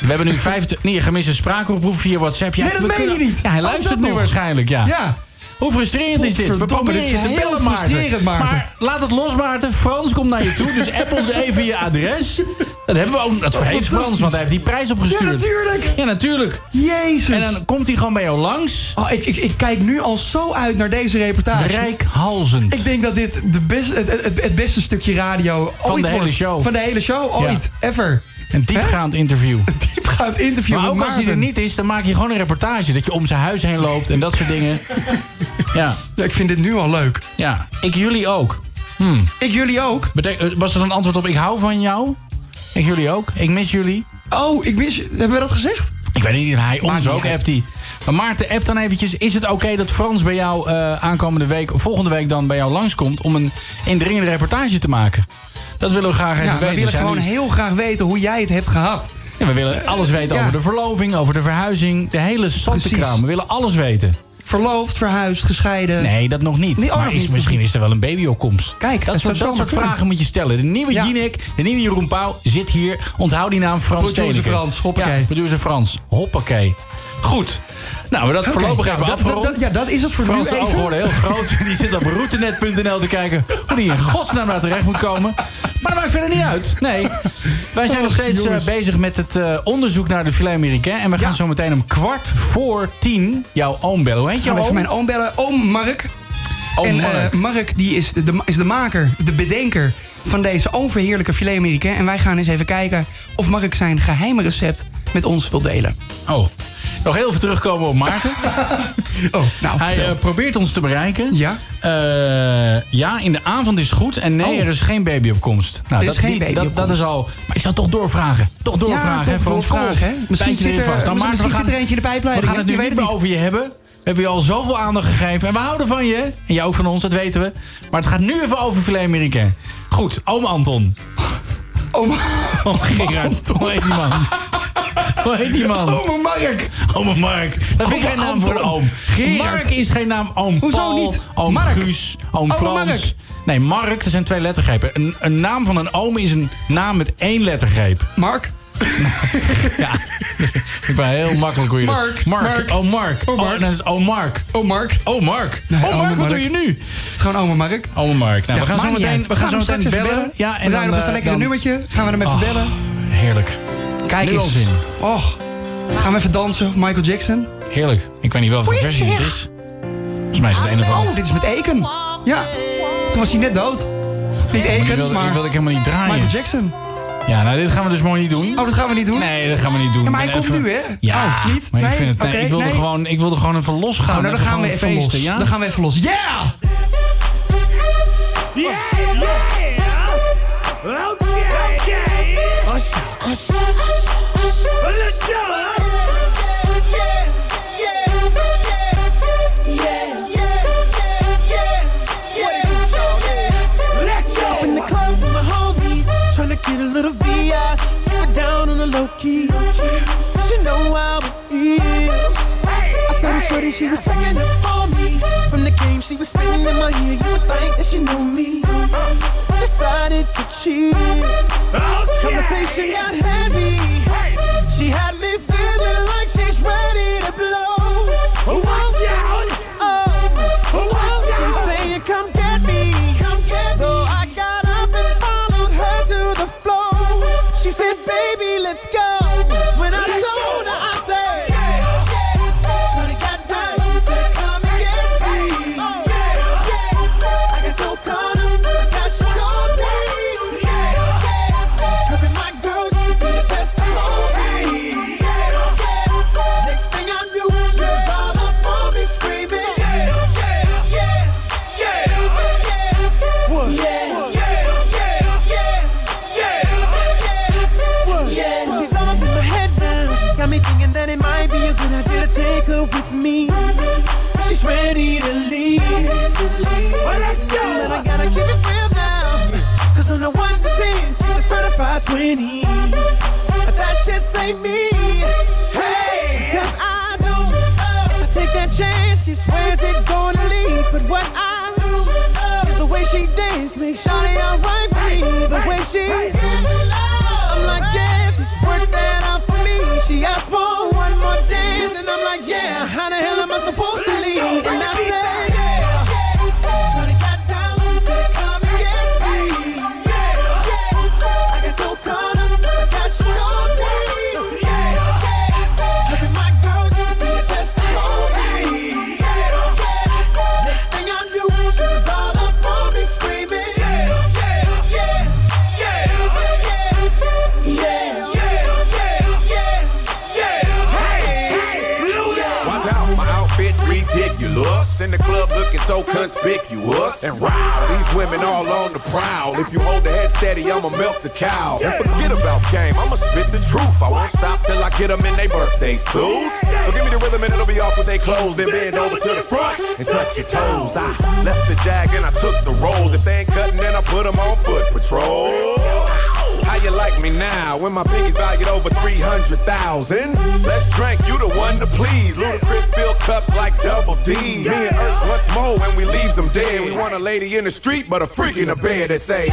We hebben nu 25... Nee, gemiste spraakoproep via WhatsApp. Ja, Nee, dat meen kunnen- je niet. Ja, hij Oh, luistert nu nog. waarschijnlijk, ja. Ja. Hoe frustrerend is dit? We proberen je is te bellen, Maarten. frustrerend, Maarten. Maar laat het los, Maarten. Frans komt naar je toe, dus app ons even je adres. Dat hebben we ook. Dat vergeet Frans, want hij heeft die prijs opgestuurd. Ja, natuurlijk. Ja, natuurlijk. Jezus. En dan komt hij gewoon bij jou langs. Oh, ik, ik, ik kijk nu al zo uit naar deze reportage. Rijkhalzend. Ik denk dat dit de best, het, het, het beste stukje radio Van ooit de hele wordt. show. Van de hele show, ooit. Ever. Een diepgaand interview. Diepgaand interview Maar met ook als hij er Maarten. niet is, dan maak je gewoon een reportage. Dat je om zijn huis heen loopt en dat soort dingen. Ja, Ja, ik vind dit nu al leuk. ja. Ik jullie ook. Hmm. Ik jullie ook. Betek- eh, was er een antwoord op ik hou van jou? Ik jullie ook. Ik mis jullie. Oh, ik mis... Hebben we dat gezegd? Ik weet niet, hij ons niet ook uit. appt hij. Maar Maarten, app dan eventjes. Is het oké dat Frans bij jou eh, aankomende week... of volgende week dan bij jou langskomt... om een indringende reportage te maken? Dat willen we graag even Ja, we weten. willen Zijn gewoon nu- heel graag weten hoe jij het hebt gehad. Ja, we willen alles weten ja. over de verloving, over de verhuizing... de hele zantekraam. Precies. We willen alles weten. Verloofd, verhuisd, gescheiden. Nee, dat nog niet. Nee, oh, maar nog is, niet. misschien is er wel een babyopkomst. Kijk, dat soort, dat soort vragen moet je stellen. De nieuwe Ja. Jinek, de nieuwe Jeroen Pauw zit hier. Onthoud die naam Frans Producer. Frans, hoppakee. Ja, producer Frans, hoppakee. Goed. Nou, we dat voorlopig even dat- afgerond. dat- dat- ja, dat is het voor nu Franse even. worden heel groot. Die zit op routenet.nl te kijken hoe die in godsnaam naar terecht moet komen. Maar dat maakt verder niet uit. Nee. Wij zijn nog Och, steeds eh, jongens. bezig met het eh, onderzoek naar de filet américain. En we gaan zo meteen om kwart voor tien jouw oom bellen. Hoe heet even oom? mijn oom bellen. Oom Mark. Oom en Mark. eh, Mark die is, de, is de maker, de bedenker van deze overheerlijke filet américain. En wij gaan eens even kijken of Mark zijn geheime recept met ons wil delen. Oh. Nog heel even terugkomen op Maarten. oh, nou, Hij eh, probeert ons te bereiken. Ja? ja, in de avond is goed. En nee, Oh. er is geen baby op komst. Nou, Er dat, is geen baby dat, is al... Maar ik zou toch doorvragen. Toch doorvragen, Ja, hè, voor ons hè. Misschien zit er- vast. Dan misschien Maarten, zit er eentje de pijpleiding, We gaan het nu niet meer het over je hebben. We hebben je al zoveel aandacht gegeven. En we houden van je. En jij ook van ons, dat weten we. Maar het gaat nu even over filet américain. Goed, oom Anton. Oom, oom Gerard. Hoe heet die man? Hoe heet die man? Ome Mark. Ome Mark. Dat vind ik geen naam voor oom. Mark is geen naam. Oom Hoezo Paul, niet? oom Mark. Guus, oom Ome Frans. Mark. Nee, Mark, dat zijn twee lettergrepen. Een, een naam van een oom is een naam met één lettergreep. Mark? ja, ik ben heel makkelijk hoe je dat- Mark, Mark. Mark. Oh, Mark. Oh, Mark. Oh, is oh, Mark. Oh, Mark. Oh, Mark. Nee, oh, Mark, ome wat Mark. doe je nu? Het is gewoon ome Mark. Ome Mark. Nou, Ja, we gaan zo meteen, we gaan zo meteen bellen. Ja, we draaien nog eh, even lekker een dan- nummertje. Gaan we hem even Oh, bellen. Heerlijk. Kijk nu eens. Och. Gaan we even dansen op Michael Jackson? Heerlijk. Ik weet niet welke versie het is. Volgens mij is het een of andere. Oh, dit is met Eken. Ja. Toen was hij net dood. Niet Eken, maar die wilde ik helemaal niet draaien. Michael Jackson. Ja, nou, dit gaan we dus mooi niet doen. Oh, dat gaan we niet doen? Nee, dat gaan we niet doen. Ja, maar hij Ik komt even- nu, hè? Ja, Oh, niet? maar ik Nee? vind het... Nee, Oké, ik, wilde nee. gewoon, ik wilde gewoon even losgaan. Oh, nou, dan gaan we even feesten, los. Ja? Dan gaan we even los. Yeah! Yeah, yeah. Okay, okay. Usher, usher. Let's go. Let's get a little VI, but down on the low key. She know how it feels. I saw the shorty, she was checking up on me. From the game, she was spitting in my ear. You would think that she knew me. Decided to cheat. Oh, Conversation got heavy. She had what I is the way she dance makes Shawty alright with me. The way she conspicuous. And wow, these women all on the prowl. If you hold the head steady, I'ma milk the cow. And forget about game, I'ma spit the truth. I won't stop till I get them in their birthday suits. So give me the rhythm and it'll be off with they clothes. Then bend over to the front and touch your toes. I left the jag and I took the rolls. If they ain't cutting, then I put them on foot patrol. You like me now when my pinky's valued over 300,000? Let's drink, you the one to please. Ludacris fill cups like double D. Me and Ursh once more when we leaves them dead. We want a lady in the street, but a freak in the bed that say,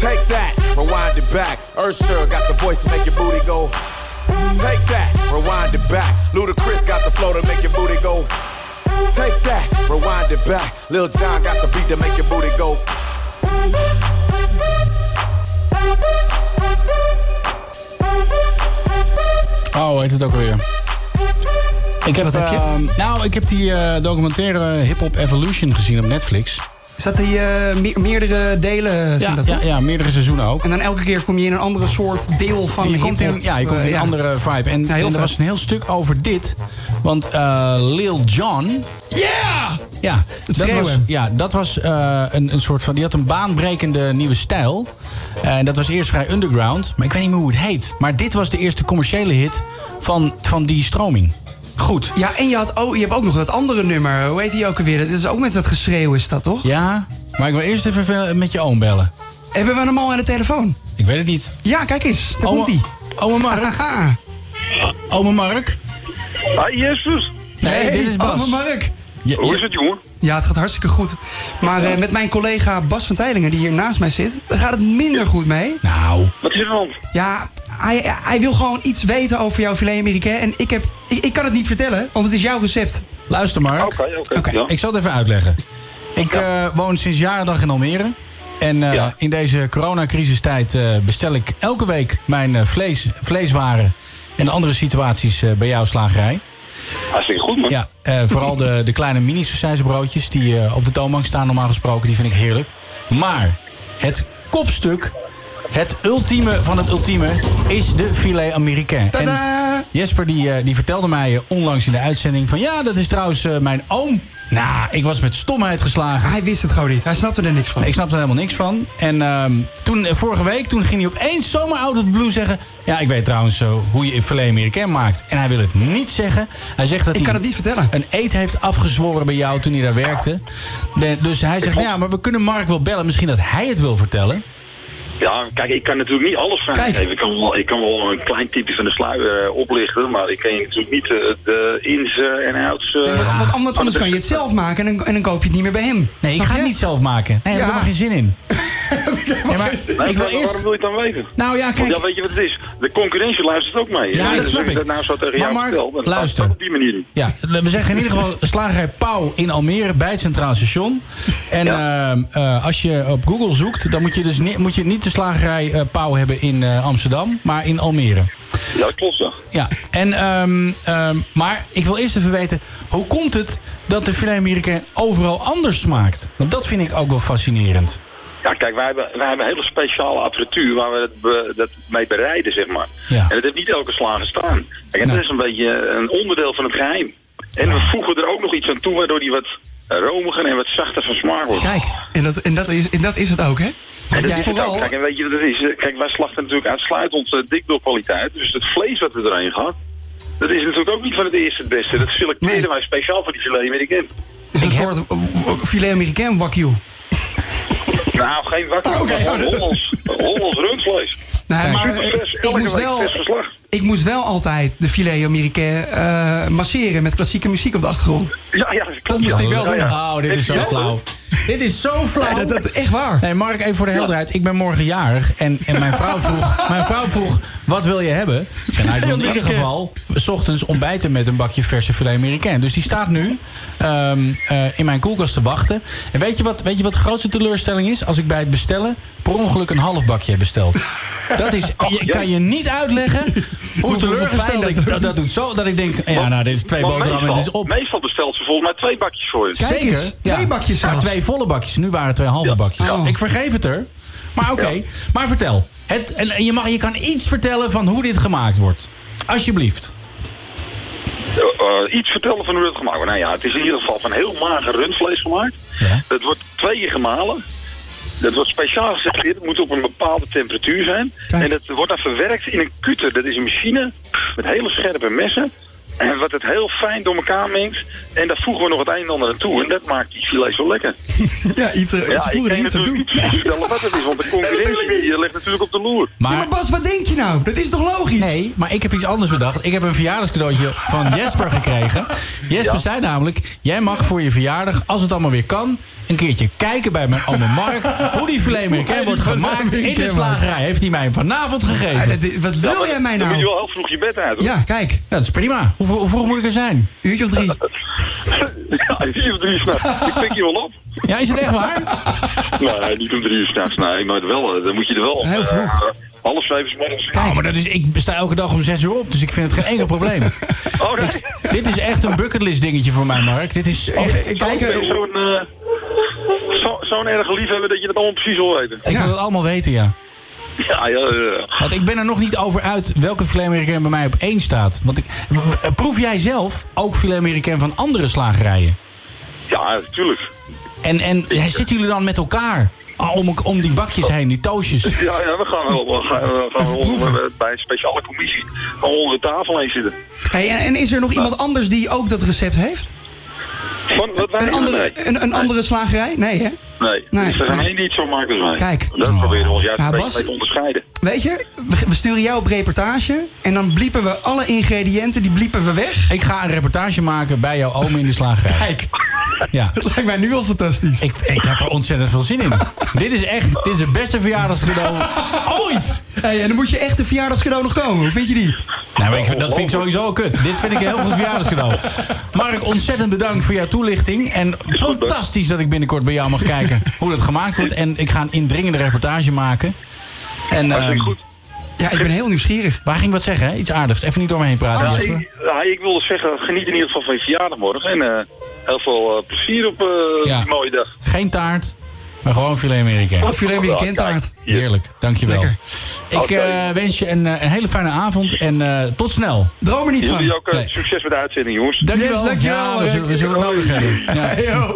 Take that, rewind it back. Ursher got the voice to make your booty go. Take that, rewind it back. Ludacris got the flow to make your booty go. Take that, rewind it back. Lil John got the beat to make your booty go. Oh, hoe heet het ook alweer? Ik heb, Wat heb je? ehm, nou, ik heb die eh, documentaire Hip Hop Evolution gezien op Netflix. Is dat die eh, me- meerdere delen? Ja, zijn dat, ja, ja, meerdere seizoenen ook. En dan elke keer kom je in een andere soort deel van je komt in, ja, je komt eh, in een andere vibe. En, Ja, en er was een heel stuk over dit. Want eh, Lil Jon... Yeah! Ja, dat schreeuwen. was, ja, dat was eh, een, een soort van... Die had een baanbrekende nieuwe stijl. En dat was eerst vrij underground. Maar ik weet niet meer hoe het heet. Maar dit was de eerste commerciële hit van, van die stroming. Goed. Ja, en je, had ook, je hebt ook nog dat andere nummer. Hoe heet die ook alweer? Dat is ook met dat geschreeuw, is dat toch? Ja, maar ik wil eerst even met je oom bellen. Hebben we hem al aan de telefoon? Ik weet het niet. Ja, kijk eens. Daar Oma- komt hij. Oma Mark. Ome Mark. Hi, Jezus. Nee, dit is Bas. Ome Mark. Ja, Hoe is het, jongen? Ja, het gaat hartstikke goed. Maar eh, met mijn collega Bas van Teylingen, die hier naast mij zit... daar gaat het minder goed mee. Nou. Wat is er aan? Ja, hij, hij wil gewoon iets weten over jouw filet américain. En ik, heb, ik, ik kan het niet vertellen, want het is jouw recept. Luister Mark. Oké, oké. Ja. Ik zal het even uitleggen. Ik eh, woon sinds jaren dag in Almere. En eh, Ja. in deze coronacrisistijd eh, bestel ik elke week mijn eh, vlees, vleeswaren en andere situaties eh, bij jouw slagerij. Hartstikke goed, man. Ja, eh, vooral de, de kleine mini broodjes die eh, op de toonbank staan normaal gesproken, die vind ik heerlijk. Maar het kopstuk, het ultieme van het ultieme, is de filet américain. En! Jesper die, eh, die vertelde mij onlangs in de uitzending van... ja, dat is trouwens mijn oom. Nou, ik was met stomheid geslagen. Hij wist het gewoon niet. Hij snapte er niks van. Ik snapte er helemaal niks van. En ehm, toen, eh, vorige week, toen ging hij opeens zomaar out of the blue zeggen... ja, ik weet trouwens eh, hoe je filet américain maakt. En hij wil het niet zeggen. Hij zegt dat Ik hij kan het niet vertellen. een eet heeft afgezworen bij jou toen hij daar werkte. De- dus hij zegt, ja, maar we kunnen Mark wel bellen. Misschien dat hij het wil vertellen. Ja, kijk, ik kan natuurlijk niet alles vrijgeven. Ik kan, wel, ik kan wel een klein tipje van de sluier eh, oplichten, maar ik kan je natuurlijk niet eh, de ins en outs... eh, Nee, want, want anders, kan je het zelf maken en dan, en dan koop je het niet meer bij hem. Nee, ik ga het niet zelf maken. Nee, daar heb ik Ja. helemaal geen zin in. Nee, maar Nee, ik wil eerst... Waarom wil je het dan weten? Nou ja, Want kijk... ja, weet je wat het is? De concurrentie luistert ook mee. Ja, dat snap ik. dat nou zo tegen Maar jou Mark, vertel, dan luister. op die manier. Ja, we zeggen in ieder geval slagerij Pauw in Almere bij het Centraal Station. En ehm, eh, als je op Google zoekt, dan moet je dus niet, moet je niet de slagerij eh, Pauw hebben in eh, Amsterdam, maar in Almere. Ja, dat klopt ja. Ja, en, ehm, ehm, maar ik wil eerst even weten, hoe komt het dat de filet américain overal anders smaakt? Want dat vind ik ook wel fascinerend. Ja, kijk, wij hebben, wij hebben een hele speciale apparatuur waar we dat, be- dat mee bereiden, zeg maar. Ja. En dat heeft niet elke slager staan. Kijk, en dat is een beetje een onderdeel van het geheim. En we voegen er ook nog iets aan toe, waardoor die wat romiger en wat zachter van smaak wordt. Kijk, en dat, en, dat is, en dat is het ook, hè? En Want dat jij is het vooral... ook. Kijk, en weet je wat het is? Eh, Kijk, wij slachten natuurlijk uitsluitend uh, dikdorkwaliteit. Dus het vlees wat er doorheen gaat, dat is natuurlijk ook niet van het eerste het beste. Dat selecteren wij speciaal voor die filet amerikaan. Het is een soort uh, filet américain wagyu. Nou, geen. Oké, oh, Hollands, Hollands rundvlees. Nee, maar Super ik, moest wel. Ik moest wel altijd de filet américain eh, masseren met klassieke muziek op de achtergrond. Ja, ja, dat Dat klopt. moest ja. ik wel Ja, doen. ja. Oh, dit is zo flauw. Dit is zo flauw. Dat, dat echt waar. Hey Mark, even voor de helderheid. Ik ben morgen jarig en, en mijn, vrouw vroeg, mijn vrouw vroeg, wat wil je hebben? En hij wil in ieder geval, s ochtends ontbijten met een bakje verse filet américain. Dus die staat nu ehm, eh, in mijn koelkast te wachten. En weet je, wat, weet je wat de grootste teleurstelling is? Als ik bij het bestellen per ongeluk een half bakje heb besteld. Dat is, je, kan je niet uitleggen hoe teleurgesteld ik... Dat, dat doet zo dat ik denk, ja nou, dit is twee boterhammen, dit is meestal, op. meestal bestelt ze volgens mij twee bakjes voor je. Kijk Zeker. twee bakjes Maar zelfs. twee volle bakjes. Nu waren het twee halve bakjes. Oh. Ik vergeef het er. Maar oké. Maar vertel. Het, en en je, mag, je kan iets vertellen van hoe dit gemaakt wordt. Alsjeblieft. Eh, eh, iets vertellen van hoe het gemaakt wordt. Nou ja, het is in ieder geval van heel mager rundvlees gemaakt. Ja. Dat wordt twee keer gemalen. Dat wordt speciaal geselecteerd. Het moet op een bepaalde temperatuur zijn. Kijk. En dat wordt dan verwerkt in een kutter. Dat is een machine met hele scherpe messen. En wat het heel fijn door elkaar mengt. En daar voegen we nog het ander aan toe. En dat maakt die filet zo lekker. ja, iets, eh, ja, voegen er iets aan toe. vertellen wat het is. Want de concurrentie die ligt natuurlijk op de loer. Maar, ja, maar Bas, wat denk je nou? Dat is toch logisch? Nee, maar ik heb iets anders bedacht. Ik heb een verjaardagscadeautje van Jesper gekregen. Jesper Ja. zei namelijk... jij mag voor je verjaardag, als het allemaal weer kan... een keertje kijken bij mijn oma Mark... hoe die filet wordt gemaakt in de slagerij. Heeft hij mij vanavond gegeven. Wat wil jij mij Dan moet je nou? wel heel vroeg je bed uit. hoor. Ja, kijk. Ja, dat is prima. Hoe, hoe vroeg moet ik er zijn? Uurtje of drie. ja, vier of drie s'nachts. Ik pik je wel op. Ja, is het echt waar? Nee, niet om drie uur s'nachts. Nee, maar wel, dan moet je er wel Heel eh, vroeg. Half zeven morgens. Oh, maar dat is, ik sta elke dag om zes uur op, dus ik vind het geen enkel probleem. Oh, nee. Ik- dit is echt een bucketlist dingetje voor mij, Mark. Dit is echt... Ik kijk, Zo'n zo, zo'n erge liefhebber dat je het allemaal precies wil weten. Ik wil het allemaal weten, ja. Ja, ja, ja. Want ik ben er nog niet over uit welke filet americain bij mij op één staat. Want ik, proef jij zelf ook filet americain van andere slagerijen? Ja, natuurlijk. En, en zitten jullie dan met elkaar om, om die bakjes heen, die toastjes? Ja, ja, we gaan wel, we gaan, we gaan onder- bij een speciale commissie we onder de tafel heen zitten. Hey, en, en is er nog iemand anders die ook dat recept heeft? Van, wat wij Een andere, een, een andere slagerij? Nee, hè? Nee, Nee. dus er zijn één die het zo wij. Kijk. Dat proberen we ons juist Ja, een Bas- te onderscheiden. Weet je, we, we sturen jou op reportage en dan bliepen we alle ingrediënten, die bliepen we weg. Ik ga een reportage maken bij jouw oom in de slagerij. Kijk, Ja. dat lijkt mij nu al fantastisch. Ik, ik heb er ontzettend veel zin in. dit is echt dit is het beste verjaardagscadeau ooit. Hey, en dan moet je echt de verjaardagscadeau nog komen. Hoe vind je die? Nou, maar ik, dat vind ik sowieso al kut. Dit vind ik een heel goed verjaardagscadeau. Mark, ontzettend bedankt voor jouw toelichting. En fantastisch dat ik binnenkort bij jou mag kijken hoe dat gemaakt wordt. En ik ga een indringende reportage maken. En, ehm, goed. Ja, ik ben heel nieuwsgierig. waar ging wat zeggen? Hè? Iets aardigs. Even niet door me heen praten. Jesper. ik, ja, ik wilde zeggen, geniet in ieder geval van je verjaardag morgen. En eh, heel veel eh, plezier op eh, Ja. die mooie dag. Geen taart, maar gewoon filet americain. Filet americain taart. Heerlijk, dankjewel. Lekker. Ik eh, wens je een, eh, een hele fijne avond en eh, tot snel. Droom er niet Jullie van. ook eh, Nee. succes met de uitzending, jongens. Dankjewel. Yes, dankjewel, Ja, we zullen, we zullen het nodig hebben. Ja.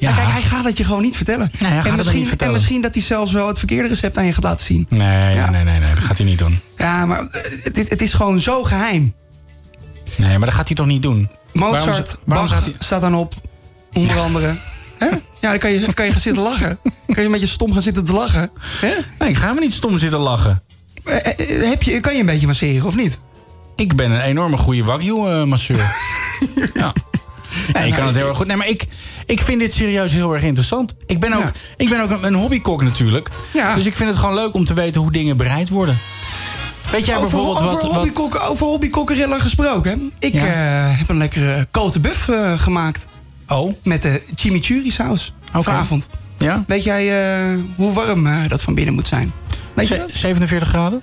Ja, kijk, hij gaat het je gewoon niet vertellen. Nee, hij gaat het en, misschien, niet vertellen. en misschien dat hij zelfs wel het verkeerde recept aan je gaat laten zien. Nee, Ja. nee, nee, nee, dat gaat hij niet doen. Ja, maar het, is- het is gewoon zo geheim. Nee, maar dat gaat hij toch niet doen? Mozart, Waarom waarom Bach hij- staat dan op, onder andere. Hè? Ja, dan kan je, kan je gaan zitten lachen. kan je een beetje stom gaan zitten te lachen. Hè? Nee, ik ga me niet stom zitten lachen. Eh, eh, Heb je, kan je een beetje masseren, of niet? Ik ben een enorme goede wagyu-masseur. ja. Nee, ik kan het heel erg goed. Nee, maar ik, ik vind dit serieus heel erg interessant. Ik ben ook, Ja. ik ben ook een, een hobbykok natuurlijk. Ja. Dus ik vind het gewoon leuk om te weten hoe dingen bereid worden. Weet jij over, bijvoorbeeld over, wat... wat hobbykokken- over hobbykokkerellen gesproken. Ik Ja. eh, heb een lekkere cote buff eh, gemaakt. Oh, Met de chimichurri saus. Vanavond. ja? Weet jij eh, hoe warm eh, dat van binnen moet zijn? Weet je Ze- dat? 47 graden?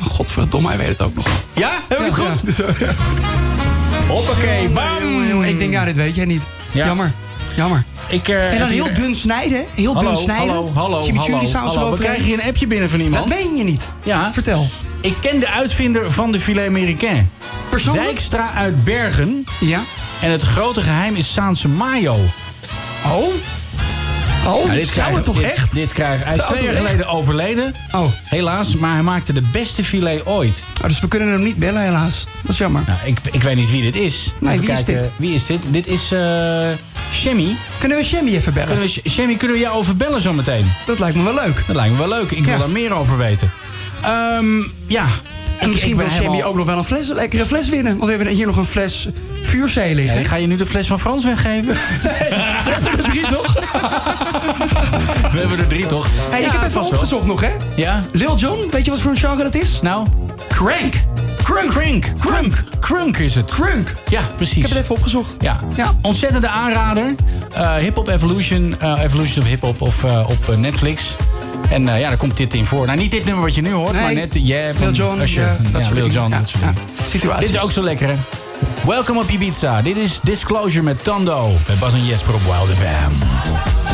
Godverdomme, hij weet het ook nog. Ja? Heb ik het goed? ja, ja. Hoppakee, bam! Jongen, jongen, ik denk, ja, dit weet jij niet. Ja. Jammer. Jammer. Ik, eh, En dan heel dun snijden. Heel Hallo, dun snijden. hallo, hallo, Chimichurri hallo, saus hallo. We krijgen hier een appje binnen van Dat iemand. meen je niet. Ja. Vertel. Ik ken de uitvinder van de filet américain. Persoonlijk? Dijkstra uit Bergen. Ja. En het grote geheim is Saanse mayo. Oh? Oh, Ja, dit zou krijgen- het toch dit- echt? Dit krijgt, hij is twee jaar geleden overleden. Oh. Helaas, maar hij maakte de beste filet ooit. oh, dus we kunnen hem niet bellen helaas. Dat is jammer. Nou, ik, ik weet niet wie dit is. Nee, Even wie is dit? Wie is dit? Dit is eh Shemmy. Kunnen we Shammy even bellen? Kunnen we, Shemmy, kunnen we jou over bellen zometeen? Dat lijkt me wel leuk. Dat lijkt me wel leuk. Ik wil daar meer over weten. Ehm, ja. En misschien wil Shammy ook nog wel een, fles, een lekkere fles winnen. Want we hebben hier nog een fles vuurzee liggen. Ga je nu de fles van Frans weggeven? We hebben er drie toch? We hebben er drie, toch? Hey, Ja, ik heb even vast wel. opgezocht nog, hè? Ja? Lil Jon, weet je wat voor een genre dat is? Nou? Crank. Crunk. Crunk. Crunk. Crunk is het. Crunk. Ja, precies. Ik heb het even opgezocht. Ja. Ja. ontzettende aanrader. Eh Hip Hop Evolution, eh, Evolution of Hip Hop of, eh, op Netflix. En eh, ja, daar komt dit in voor. Nou, niet dit nummer wat je nu hoort, Nee. maar net Yeah van Lil Jon, Usher. ja, dat soort Lil dat soort dingen. Situaties. Dit is ook zo lekker, hè? Welkom op Ibiza. Dit is Disclosure met Tando. Bij Bas en Jesper op Wild FM.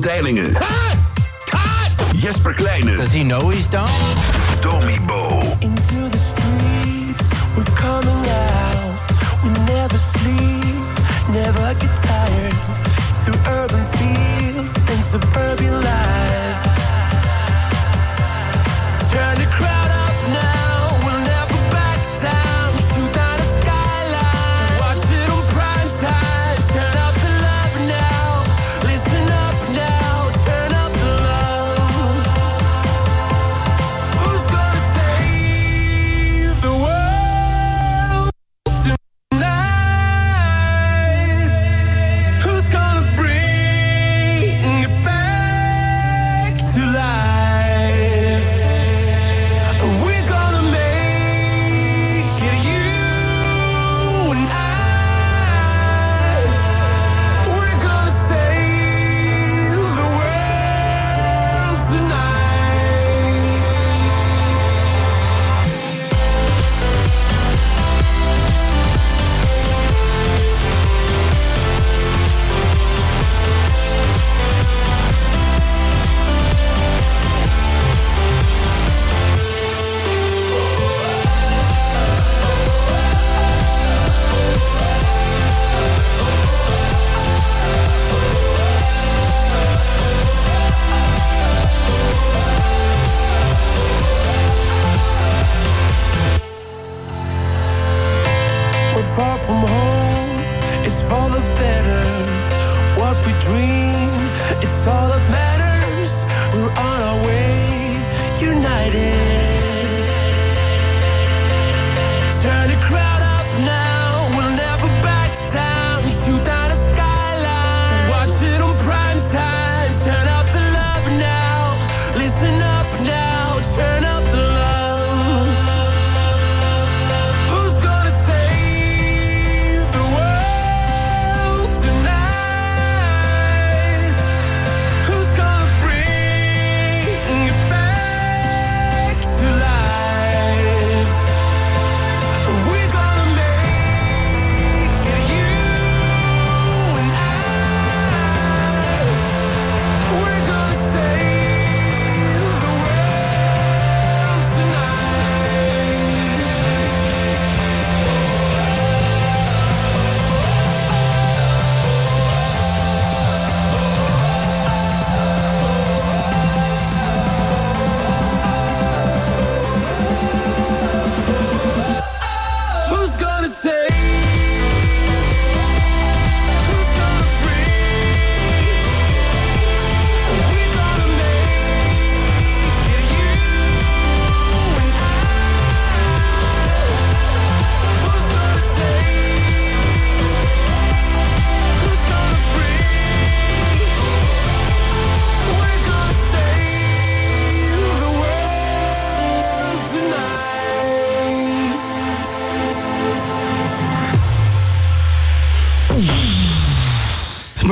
Van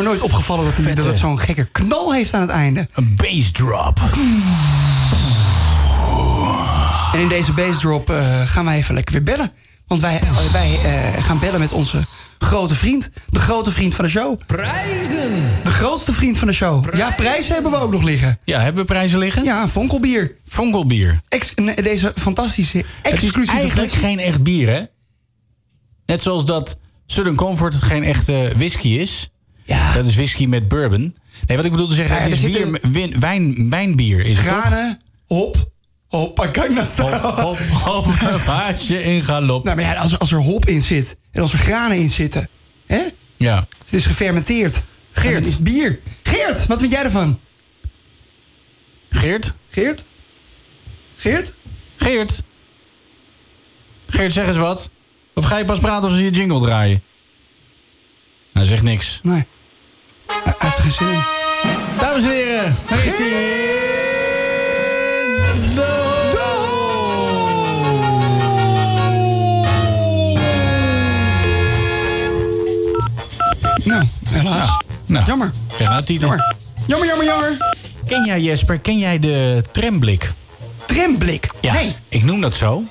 nooit opgevallen dat, hij- dat het zo'n gekke knal heeft aan het einde. Een bass drop. En in deze bass drop eh, gaan wij even lekker weer bellen. Want wij, eh, wij eh, gaan bellen met onze grote vriend. De grote vriend van de show. Prijzen! De grootste vriend van de show. Ja, prijzen hebben we ook nog liggen. Ja, hebben we prijzen liggen? Ja, vonkelbier. Vonkelbier. Ex- nee, deze fantastische, Het exclusieve is eigenlijk fles. geen echt bier, hè? Net zoals dat Southern Comfort geen echte whisky is. Ja. Dat is whisky met bourbon. Nee, wat ik bedoel te zeggen, Ja, het is bier, win- wijn, wijnbier. Is het toch? Granen, hop, hoppa, kijk naar staan. Hop, hop, hop, in galop. Nou, maar ja, als, er- als er hop in zit en als er granen in zitten, hè? Ja. Het is gefermenteerd. Geert. Het is bier. Geert, wat vind jij ervan? Geert? Geert? Geert? Geert? Geert, zeg eens wat. Of ga je pas praten als ze je jingle draaien? Hij zegt niks. Nee. In. Dames en heren, daar is. Nou, helaas. Nou, Jammer. Geen titel. Jammer. Jammer, jammer, jammer. Ken jij Jesper, ken jij de tremblik? Tremblik? Ja, Nee. ik noem dat zo.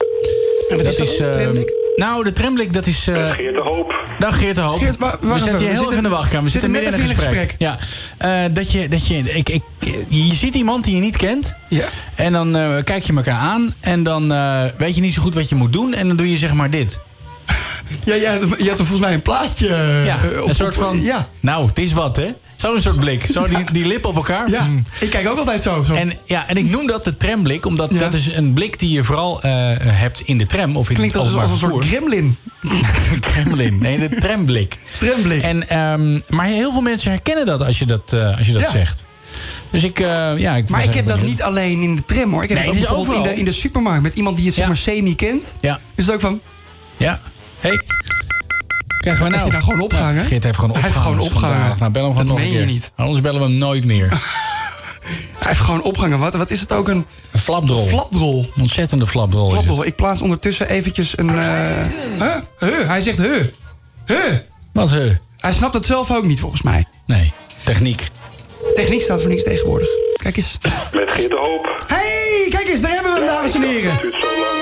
En Dat is dat? is, Tremblik? Nou, de tramblik, dat is... eh Geert de Hoop. Dag Geert de Hoop. Geert, we je we heel zitten- even in de wachtkamer. We zitten zitten midden in een gesprek. Ja. Eh, dat je, dat je, ik, ik, je ziet iemand die je niet kent. Ja. En dan eh, kijk je elkaar aan. En dan eh, weet je niet zo goed wat je moet doen. En dan doe je zeg maar dit. Ja, jij had, had er volgens mij een plaatje. eh, Ja, op- een soort van... Ja. Nou, het is wat, hè? Zo'n soort blik. Zo die, die lip op elkaar. Ja, Mm. ik kijk ook altijd zo. zo. En, ja, en ik noem dat de tramblik, omdat Ja. dat is een blik die je vooral eh, hebt in de tram of in Klinkt het als, als een soort gremlin. Kremlin. Nee, de tramblik. Tramblik. En, ehm, maar heel veel mensen herkennen dat als je dat, eh, als je dat Ja. zegt. Dus ik, ja, ik Maar ik heb dat niet alleen in de tram hoor. Ik heb Nee, het ook bijvoorbeeld in overal. de, in de supermarkt met iemand die je zeg maar semi kent. Ja. Is het ook van. Ja. Hey. Krijgen we Heeft nou? hij nou gewoon opgehangen? Geert heeft gewoon Hij heeft opgehangen. gewoon opgehangen. vandaag. Nou, bel hem gewoon Dat nog een meen je keer. niet. Anders bellen we hem nooit meer. Hij heeft gewoon opgehangen. Wat, wat is het ook? Een Een flapdrol. flapdrol. Een ontzettende flapdrol is Flapdrol. het. Ik plaats ondertussen eventjes een. eh huh? Huh? Hij zegt huh. Huh. Wat, huh? Hij snapt het zelf ook niet volgens mij. Nee, techniek. Techniek staat voor niks tegenwoordig. Kijk eens. Met Geert de Hoop. Hey, kijk eens, daar hebben we hem, dames en heren. Het duurt zo lang.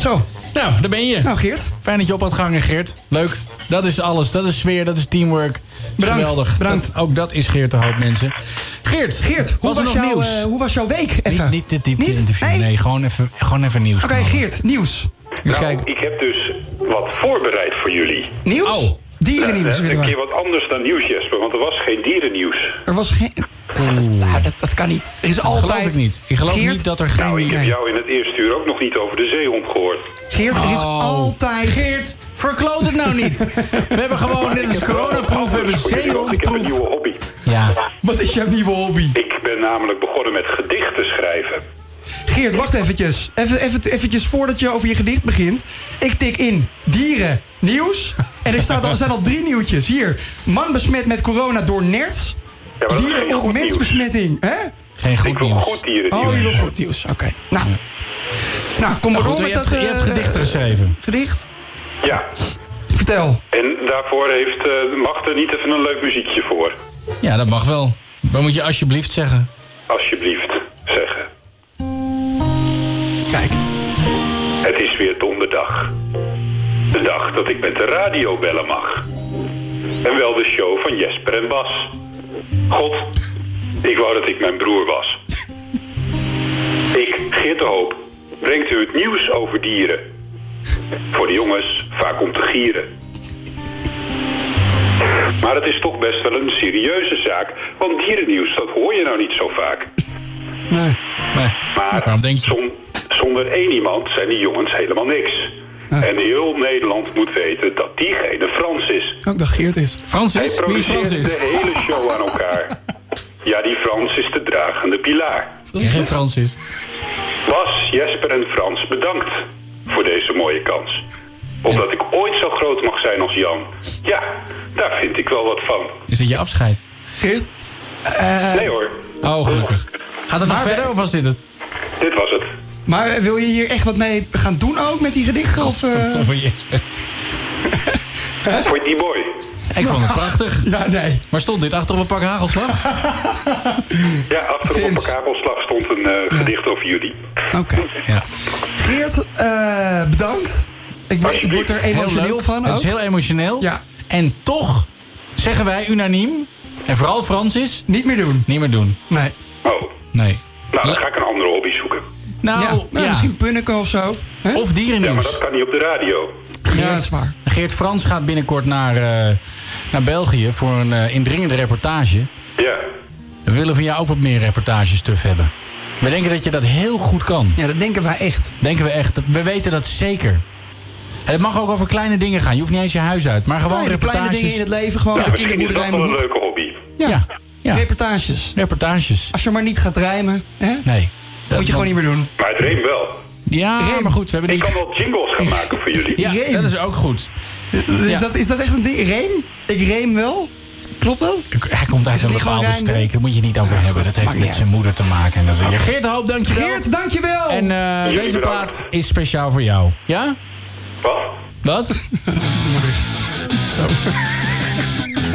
Zo. Nou, daar ben je. Nou, Geert. Fijn dat je op had gehangen, Geert. Leuk. Dat is alles. Dat is sfeer. Dat is teamwork. Bedankt, Geweldig. bedankt. Dat- ook dat is Geert de Hoop, mensen. Geert, Geert, hoe was jouw, nieuws? eh, hoe was jouw week? Even. Niet, niet dit diepte Niet? interview. Nee? Nee, gewoon, even, gewoon even nieuws. Oké. Geert, nieuws. Dus Nou, kijk. ik heb dus wat voorbereid voor jullie. Nieuws? Oh. Dierennieuws. Ja, willen een we. keer wat anders dan nieuws, Jesper, want er was geen dierennieuws. Er was geen... Dat, nou, dat, dat kan niet. Er is Dat altijd... geloof ik niet. Ik geloof Geert, niet dat er geen... Nou, ik heb jou in het eerste uur ook nog niet over de zeehond gehoord. Geert, er is Oh. altijd... Geert, verkloot het nou niet. We hebben gewoon, dit is coronaproef, we hebben want Ik heb een zeehondproef. nieuwe hobby. Ja. Wat is jouw nieuwe hobby? Ik ben namelijk begonnen met gedichten schrijven. Geert, wacht eventjes. Even, even, eventjes voordat je over je gedicht begint. Ik tik in dieren nieuws. En er, staat al, er zijn al drie nieuwtjes. Hier. Man besmet met corona door nerts. Ja, maar dat is geen Dieren of mensbesmetting. Hè? Geen Ik goed wil nieuws. goed. Oh, je wil goed nieuws. Oké. Nou. Nou, kom maar Nou door met je, dat... hebt, je hebt eh, gedichten geschreven. Gedicht? Ja, Vertel. en daarvoor heeft, eh, mag er niet even een leuk muziekje voor. Ja, dat mag wel. Dan moet je alsjeblieft zeggen. Alsjeblieft, zeggen. Kijk. Het is weer donderdag. De dag dat ik met de radio bellen mag. En wel de show van Jesper en Bas. God, ik wou dat ik mijn broer was. Ik, Geert de Hoop, brengt u het nieuws over dieren. Voor de jongens vaak om te gieren. Maar het is toch best wel een serieuze zaak, want dierennieuws, dat hoor je nou niet zo vaak. Nee. Nee. Maar Waarom denk je? Zonder één iemand zijn die jongens helemaal niks. En heel Nederland moet weten dat diegene Frans is. Ook dat Geert is. Hij Francis? Wie is produceert Francis? de hele show aan elkaar. Ja, die Frans is de dragende pilaar. Geen Francis. Bas, Jesper en Frans, bedankt voor deze mooie kans. Omdat ik ooit zo groot mag zijn als Jan. Ja, daar vind ik wel wat van. Is het je afscheid? Geert? Nee hoor, Oh, gelukkig. Gaat het nog verder of was dit het? dit was het. Maar wil je hier echt wat mee gaan doen ook met die gedichten? Of, eh? Je die mooi? Ik vond het prachtig. Ja, nee. Maar stond dit achter op een pak hagelslag? Ja, achterop op een kabelslag stond een eh, gedicht over jullie. Oké. Ja. Geert, eh, bedankt. Ik, word- ik word er Heel emotioneel van Het ook. is heel emotioneel. Ja. En toch zeggen wij unaniem, en vooral Francis, Niet meer doen. niet meer doen. Nee. Oh, Nee. nou dan ga ik een andere hobby zoeken. Nou, ja, ja. nou, misschien punniken of zo. Hè? Of Ja, maar dierennieuws. dat kan niet op de radio. ja, dat is waar. Geert Frans gaat binnenkort naar, eh, naar België voor een eh, indringende reportage. Ja, We willen van jou ook wat meer reportagestuff hebben. We denken dat je dat heel goed kan. Ja, dat denken wij echt. Denken we echt. We weten dat zeker. En het mag ook over kleine dingen gaan. Je hoeft niet eens je huis uit. Maar gewoon Nee, de kleine reportages. dingen in het leven, gewoon ja de misschien is kinderboerderij. dat wel een leuke hobby. Ja. Ja. ja. reportages. Reportages. Als je maar niet gaat rijmen, hè? Nee. Dat moet je gewoon niet meer doen. Maar het reem wel. Ja, Reem. maar goed. We hebben Ik die... kan wel jingles gaan maken voor jullie. Ja, Reem. dat is ook goed. Is, Ja. dat, is dat echt een ding? Reem? Ik reem wel? Klopt dat? Hij komt uit een bepaalde streek. Daar moet je niet over hebben. Dat heeft met zijn moeder te maken. En dat is... Geert Hoop, dankjewel. Geert, dankjewel! En eh, deze bedankt. plaat is speciaal voor jou. Ja? Wat? Wat?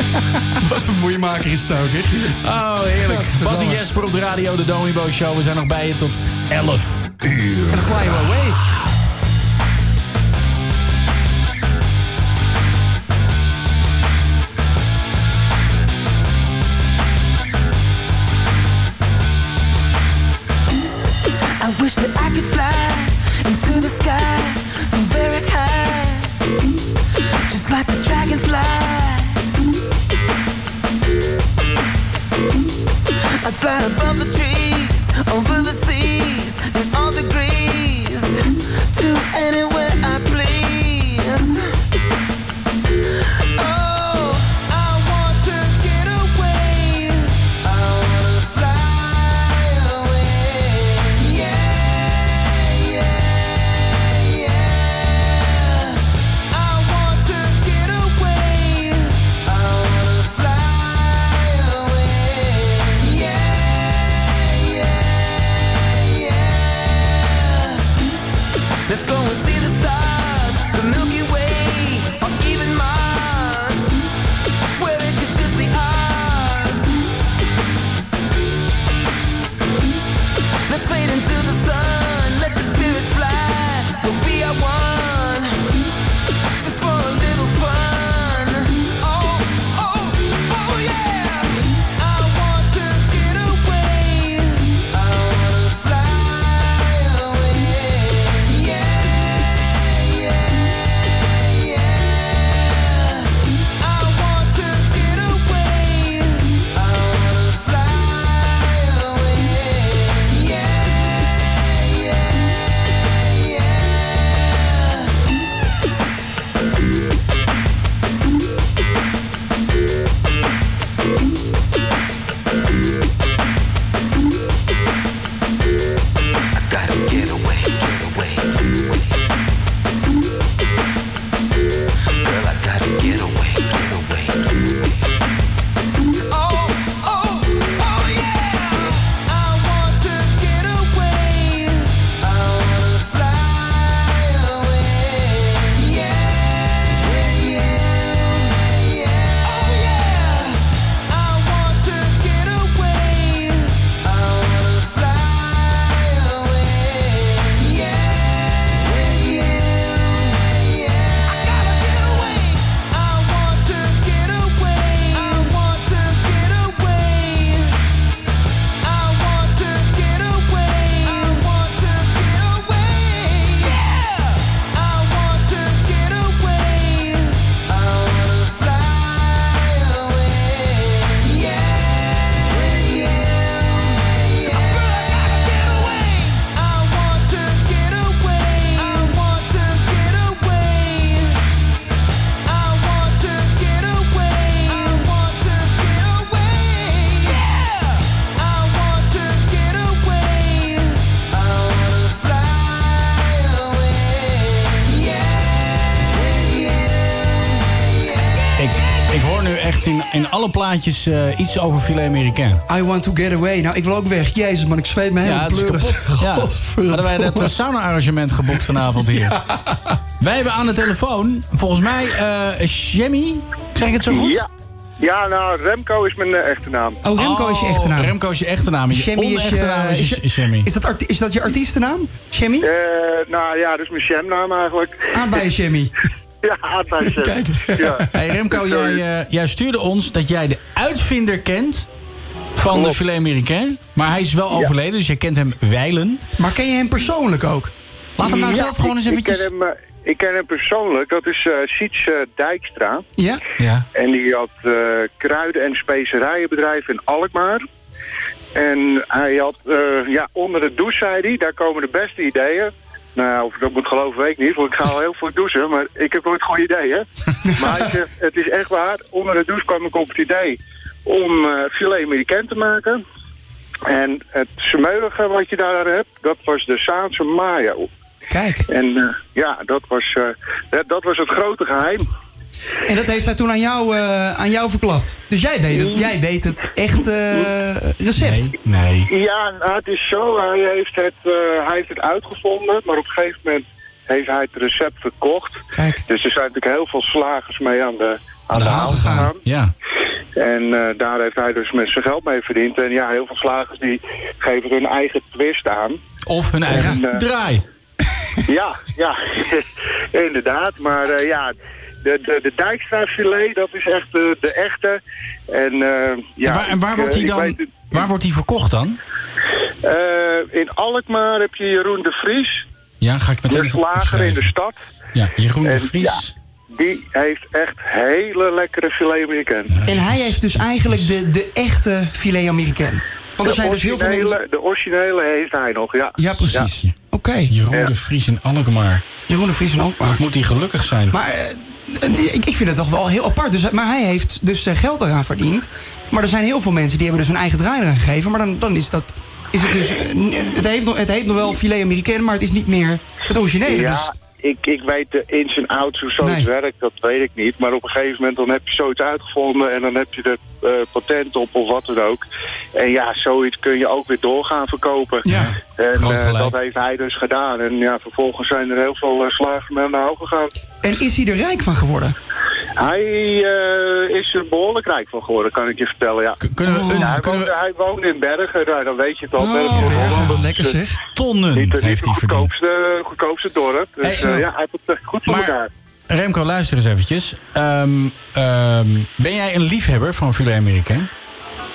Wat een moeiemaker is het ook, hè? Oh, heerlijk. Bas en Jesper op de radio, de Domibo Show. We zijn nog bij je tot 11 uur. En dan wel away. I'd fly above the trees, over the seas, alle plaatjes eh, iets over filet Amerikaan. I want to get away. Nou, ik wil ook weg. Jezus, man, ik zweet me helemaal Ja, het is pleuris. kapot. Ja. Hadden wij dat eh, sauna-arrangement geboekt vanavond hier. Wij hebben aan de telefoon, volgens mij, eh Jemmy. Krijg ik het zo goed? Ja. Ja, nou, Remco is mijn echte naam. Oh, Remco is je echte naam. Remco is je echte naam. Je is je- naam is, is je- Shammy. Is dat, is dat je artiestennaam? Shammy? Eh, nou ja, dus mijn jamnaam eigenlijk. Aan bij je Shammy. Ja, aan Kijk. Ja. Hey Remco, jij, eh, jij stuurde ons dat jij de uitvinder kent van de filet Amerikaan. Maar hij is wel overleden, dus je kent hem wijlen. Maar ken je hem persoonlijk ook? Laat hem nou Ja, zelf gewoon eens eventjes... Ik ken hem, eh, ik ken hem persoonlijk. Dat is eh Siets eh, Dijkstra. Ja? Ja. En die had eh, kruiden- en specerijenbedrijf in Alkmaar. En hij had, eh, ja, onder de douche, zei hij, daar komen de beste ideeën. Nou, of ik dat moet geloven, weet ik niet, want ik ga al heel veel douchen, maar ik heb nooit goede ideeën. maar hij zegt, het is echt waar, onder de douche kwam ik op het idee om eh filet americain te maken. En het smeuige wat je daar hebt, dat was de Saanse mayo. Kijk. En eh, ja, dat was, eh, dat, dat was het grote geheim. En dat heeft hij toen aan jou, eh, aan jou verklapt. Dus jij weet het, jij weet het echt eh, recept. Nee. Ja, nou, het is zo. Hij heeft het, eh, hij heeft het uitgevonden, maar op een gegeven moment heeft hij het recept verkocht. Kijk. Dus er zijn natuurlijk heel veel slagers mee aan de, aan de haal gegaan. Ja. En eh, daar heeft hij dus met zijn geld mee verdiend. En ja, heel veel slagers die geven hun eigen twist aan. Of hun eigen En, draai. Ja, ja, inderdaad. Maar eh, ja, de, de, de Dijkstra filet, dat is echt de, de echte. En, eh, ja, en waar, en waar ik, wordt eh, die ik dan weet waar wordt die verkocht dan? Eh, in Alkmaar heb je Jeroen de Vries. Ja, ga ik meteen De slager in de stad. Ja, Jeroen de Vries. ja, die heeft echt hele lekkere filet amerikaan. En hij heeft dus eigenlijk de, de echte filet amerikaan. Want er de, zijn dus heel veel originele, mensen... de originele heeft hij nog, ja. Ja, precies. Oké. Jeroen de Vries in Alkmaar. Jeroen de Vries in Alkmaar. Moet hij gelukkig zijn. Maar eh, ik, ik vind het toch wel heel apart. Dus, maar hij heeft dus zijn geld eraan verdiend. Maar er zijn heel veel mensen die hebben dus hun eigen draai eraan gegeven. Maar dan, dan is dat... Is het, dus, eh, het, heeft nog, het heet nog wel filet amerikaan, maar het is niet meer het originele. Ja, Dus, ik, ik weet de ins en outs hoe zoiets werkt, dat weet ik niet. Maar op een gegeven moment dan heb je zoiets uitgevonden en dan heb je er eh, patent op of wat dan ook. En ja, zoiets kun je ook weer doorgaan verkopen. Ja, en eh, dat heeft hij dus gedaan. En ja, vervolgens zijn er heel veel uh, mee naar hoog gegaan. En is hij er rijk van geworden? Hij eh, is er behoorlijk rijk van geworden, kan ik je vertellen, ja. Kunnen we, een, Ja, hij, kunnen woont, we hij woont in Bergen, nou, dan weet je het al. Oh, Bergen, lekker eh, zeg. tonnen Niet, niet heeft het hij verdiend. goedkoopste, goedkoopste dorp. Dus Hey, eh, ja, hij heeft het eh, goed voor maar- elkaar. Remco, luister eens eventjes. Ehm, ehm, ben jij een liefhebber van filet amerikaan?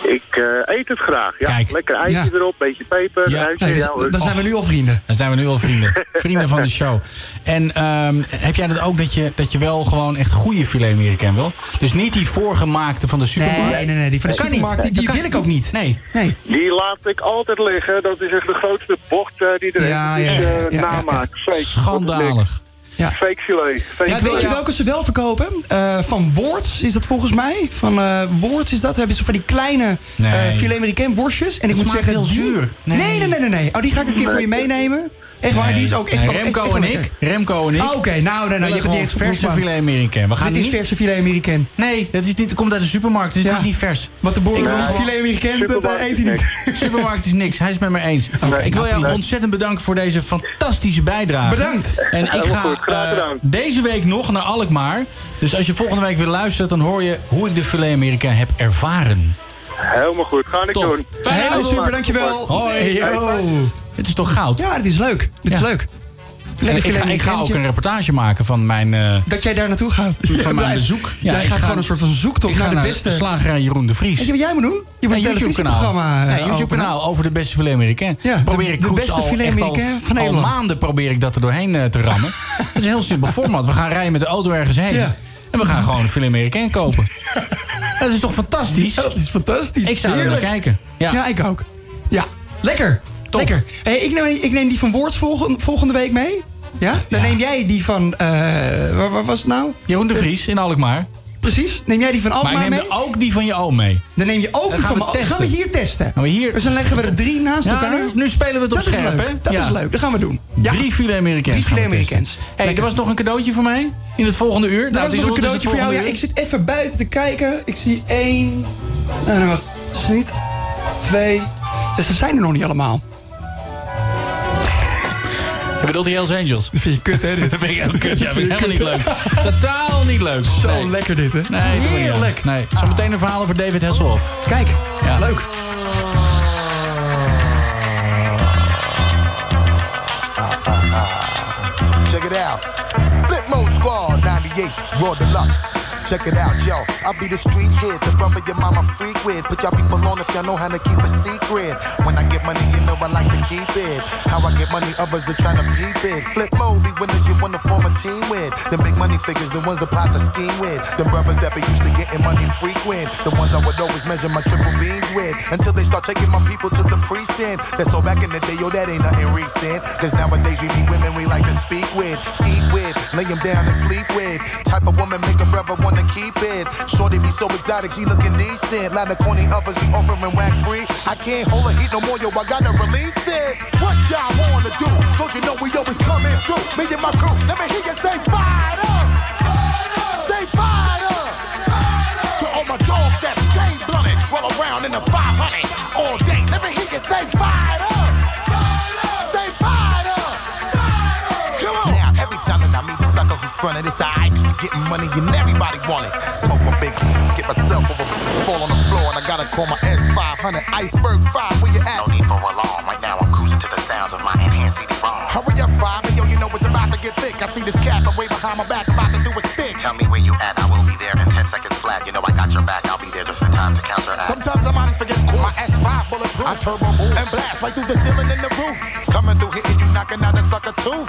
Ik eh, eet het graag, ja. Kijk, Lekker eitje ja. erop, beetje peper, Ja. Nee, dus- ja, dan zijn we nu al vrienden. Dan zijn we nu al vrienden. vrienden van de show. En ehm, heb jij dat ook dat je, dat je wel gewoon echt goede filet amerikaan wil? Dus niet die voorgemaakte van de supermarkt? Nee, nee, nee. Die van de Dat kan supermarkt, niet. die, wil kan ik ook niet. Nee. Nee. Die laat ik altijd liggen. Dat is echt de grootste bocht eh, die er Ja, is. ja, Die is, ja, eh, ja, ja, namaak. Fake. Schandalig. Ja. Fake filet. Fake Ja, weet je filet. welke ze wel verkopen? Eh, van Worts is dat volgens mij. Van eh Worts is dat. Hebben ze van die kleine Nee. eh filet americain worstjes. En ik moet zeggen, heel zuur. Nee. Nee. nee, nee, nee, nee. Oh, die ga ik een keer voor je meenemen. Echt waar, die is ook echt Nee, wel- echt- Remco echt en ik. Remco en ik. Ah, Oké, nou, nou, nou, je hebt verse filet amerikaan. We gaan Dit is niet... verse filet american. Nee, dat is niet, het komt uit de supermarkt. Dus Ja. het is niet vers. Wat de boer Ik wil filet american, dat eh, Supermarkt eet is hij niet. niks. Supermarkt is niks. Hij is het met me eens. ik wil nou, jou ontzettend bedanken voor deze fantastische bijdrage. Bedankt. En ik ga eh, deze week nog naar Alkmaar. Dus als je volgende week weer luistert, dan hoor je hoe ik de filet amerikaan heb ervaren. Helemaal goed. Ga ik Top. doen. Avond. super, dankjewel. Hoi. Het is toch goud? Ja, dit is leuk. Dit is leuk. En ik, ga, filet ik ga ook een reportage maken van mijn, eh, Dat jij daar naartoe gaat. van mijn bezoek. Ja, jij ik gaat ga- gewoon een soort van ik zoektocht ga naar de naar beste... slagerij Jeroen de Vries. Weet je wat jij moet doen? Je moet Een een YouTube-kanaal. eh, Nee, YouTube-kanaal openen. over de beste filet amerikaan. Ja, probeer de- ik de goed beste al, filet maanden probeer ik dat er doorheen eh, te rammen. dat is een heel simpel format. We gaan rijden met de auto ergens heen. Ja. En we gaan gewoon een filet amerikaan kopen. dat is toch fantastisch? Ja, dat is fantastisch. Ik zou er naar kijken. Ja. Ja. ik ook. Ja, lekker. Top. Lekker. Hey, ik, neem, ik neem die van Worts volgende, volgende week mee. Ja? Dan Ja. neem jij die van... eh waar, waar was het nou? Jeroen de Vries in Alkmaar. Precies. Neem jij die van Maar Alkmaar ik neem mee? ook die van je oom mee. Dan neem je ook Dan die gaan van we mijn... testen. Gaan we hier testen. Gaan we hier... Dus dan leggen we er drie naast Ja, elkaar. nu, nu spelen we het op dat is scherp, hè? Dat Ja. is leuk. Dat gaan we doen. Ja. Drie filet americaans. Drie filet testen. americaans. Hey, er was nog een cadeautje voor mij in het volgende uur. Dat Nou, was is nog een cadeautje voor jou. Ja, ik zit even buiten te kijken. Ik zie één... Nou, nou, wacht. Is het niet? Twee... Dus ze zijn er nog niet allemaal. Je bedoelt die Hells Angels? Dat vind je kut, hè? dit? Dat vind ik heel kut. Ja, vind ik helemaal niet leuk. Totaal niet leuk. Zo Nee. lekker dit, hè? Nee. Heerlijk. Nee. Zometeen een verhaal over David Hasselhoff. Kijk, Ja. leuk. Check it out. Flip Mode Squad 98, Raw Deluxe. Check it out, yo. I'll be the street kid the with your mama freak with. Put y'all people on if y'all know how to keep a secret. When I get money, you know I like to keep it. How I get money, others are trying to peep it. Flip mode, be winners you wanna form a team with. Them big money figures, the ones that plot the scheme with. Them brothers that be used to getting money frequent. The ones I would always measure my triple beams with. Until they start taking my people to the precinct. That's all back in the day, yo, that ain't nothing recent. Cause nowadays we be women we like to speak with, eat with, lay them down and sleep with. Type of woman make a brother wanna keep it. Shorty be so exotic, she looking decent. Lot of corny others be offering whack free. I can't hold her heat no more, yo, I gotta release it. What y'all wanna do? Don't you know we always coming through? Me and my crew, let me hear you say fired Stay fired up. Come on. Now, every time that I meet the sucker who fronted, it's alright. getting money and everybody want it. Smoke my big, get myself over, fall on the floor, and I gotta call my S500 Iceberg 5. Where you at? No need for alarm. Right now I'm cruising to the sounds of my enhanced CD-ROM. Hurry up, five, and yo, you know it's about to get thick. I see this cat way behind my back, about to do a stick. Tell me where you at, I will be there in 10 seconds flat. You know I got your back, I'll be there just in time to counteract. Sometimes I'm on forget my S5 bulletproof. I turbo move and blast right through the ceiling and the roof. Coming through hitting you, knocking out a sucker tooth.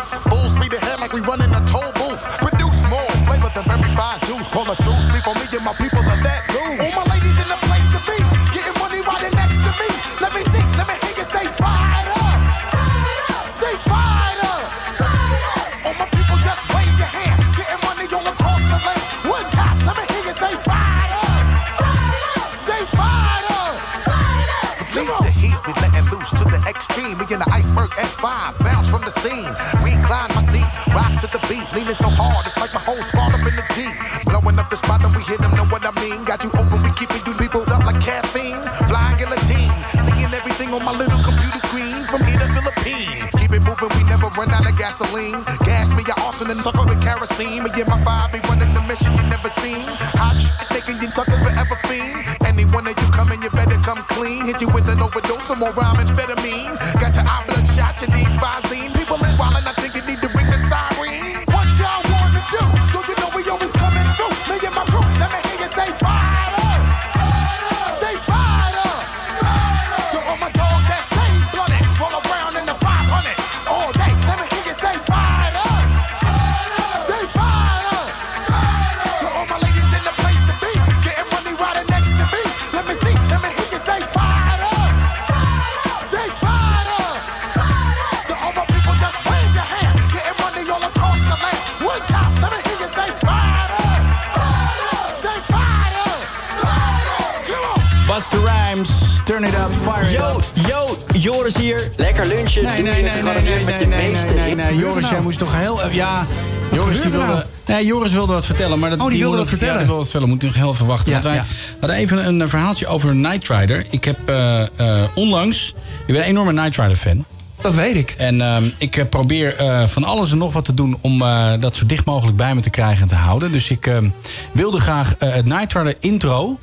Joris wilde wat vertellen. Maar dat, Oh, die wilde wat vertellen. Ja, die wilde wat vertellen. Moet nog heel even wachten. Ja, want wij ja. hadden even een verhaaltje over Knight Rider. Ik heb eh, eh, onlangs... Ik ben een enorme Knight Rider fan. Dat weet ik. En ehm, ik eh, probeer van alles en nog wat te doen om dat zo dicht mogelijk bij me te krijgen en te houden. Dus ik ehm, wilde graag het Knight Rider intro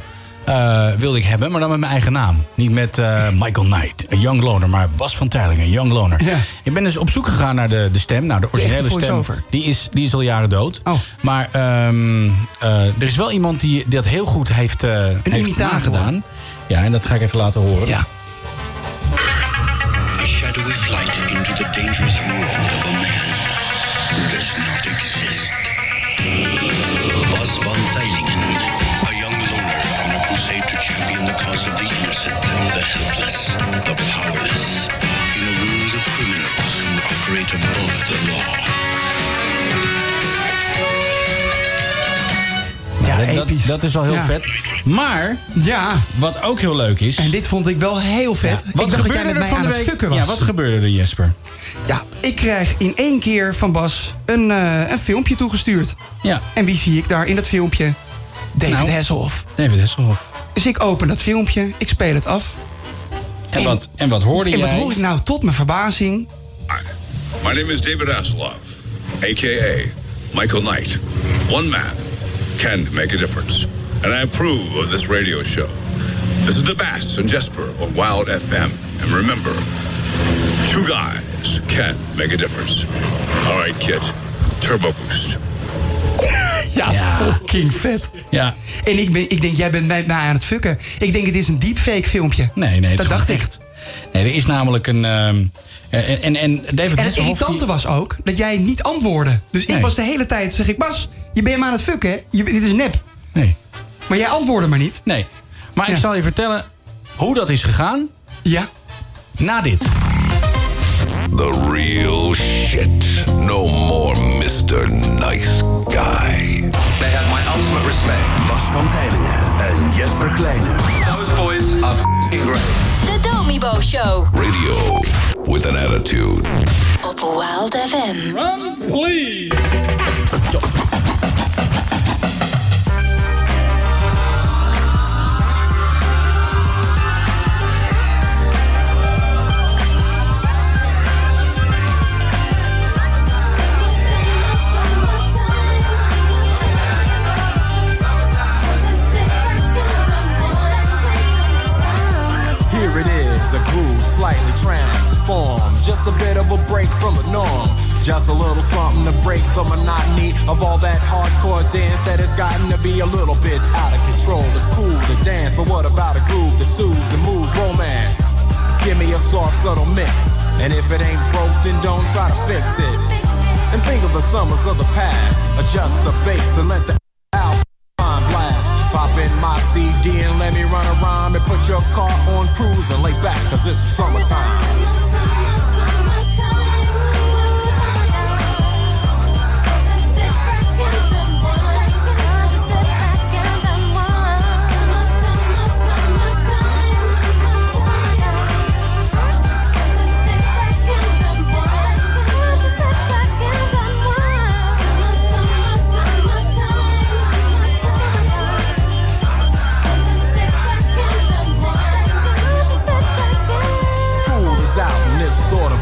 wilde ik hebben, maar dan met mijn eigen naam. Niet met Michael Knight, een young loner, maar Bas van Tijlingen, een young loner. Ja. Ik ben dus op zoek gegaan naar de, de stem, nou de originele stem. Die is, die is al jaren dood. Oh. Maar ehm, eh, er is wel iemand die dat heel goed heeft, eh heeft gedaan. Ja, en dat ga ik even laten horen. Ja. Dat, is al heel Ja. vet. Maar Ja, wat ook heel leuk is... en dit vond ik wel heel vet. Ja, ik dacht dat jij met mij aan het fucken was. Ja, wat gebeurde er, Jesper? Ja, ik krijg in één keer van Bas een, eh, een filmpje toegestuurd. Ja. En wie zie ik daar in dat filmpje? David Nou. Hasselhoff. David Hasselhoff. Dus ik open dat filmpje, ik speel het af. En, wat, en wat hoorde en jij? wat hoor ik nou tot mijn verbazing? My name is David Hasselhoff, aka Michael Knight. One man can make a difference, and I approve of this radio show. This is the Bass and Jesper on Wild FM, and remember, two guys can make a difference. All right, kid, turbo boost. Ja, fucking vet. Ja. En ik, ben, ik denk, jij bent mij, mij aan het fucken. Ik denk, het is een deepfake filmpje. Nee, nee, het Dat is dacht gewoon ik. echt. Nee, er is namelijk een... ehm, en, en, en David En het irritante die- was ook dat jij niet antwoordde. Dus Nee. ik was de hele tijd, zeg ik, Bas, je bent me aan het fucken, hè? Je, dit is nep. Nee. Maar jij antwoordde maar niet. Nee. Maar ik zal je vertellen hoe dat is gegaan. Ja. Na dit. The real shit. No more Mr. Nice Guy. They have my ultimate respect. Bas van Tijlingen en Jesper Kleine. Those boys are f***ing great. De Domibo Show Radio with an attitude. op Wild FM. Drums, please. Slightly transformed. Just a bit of a break from the norm. Just a little something to break the monotony of all that hardcore dance that has gotten to be a little bit out of control. It's cool to dance, but what about a groove that soothes and moves romance? Give me a soft, subtle mix. And if it ain't broke, then don't try to fix it. And think of the summers of the past. Adjust the bass and let the. Pop in my CD and let me run around and put your car on cruise and lay back, cause it's summertime.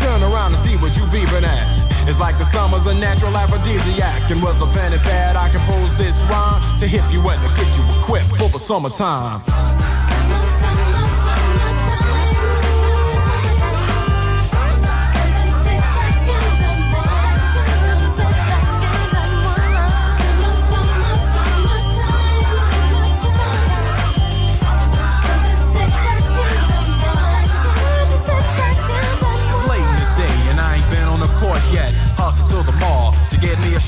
Turn around to see what you beeping at. It's like the summer's a natural aphrodisiac. And with a pen and pad, I compose this rhyme to hip you and to get you equipped for the summertime.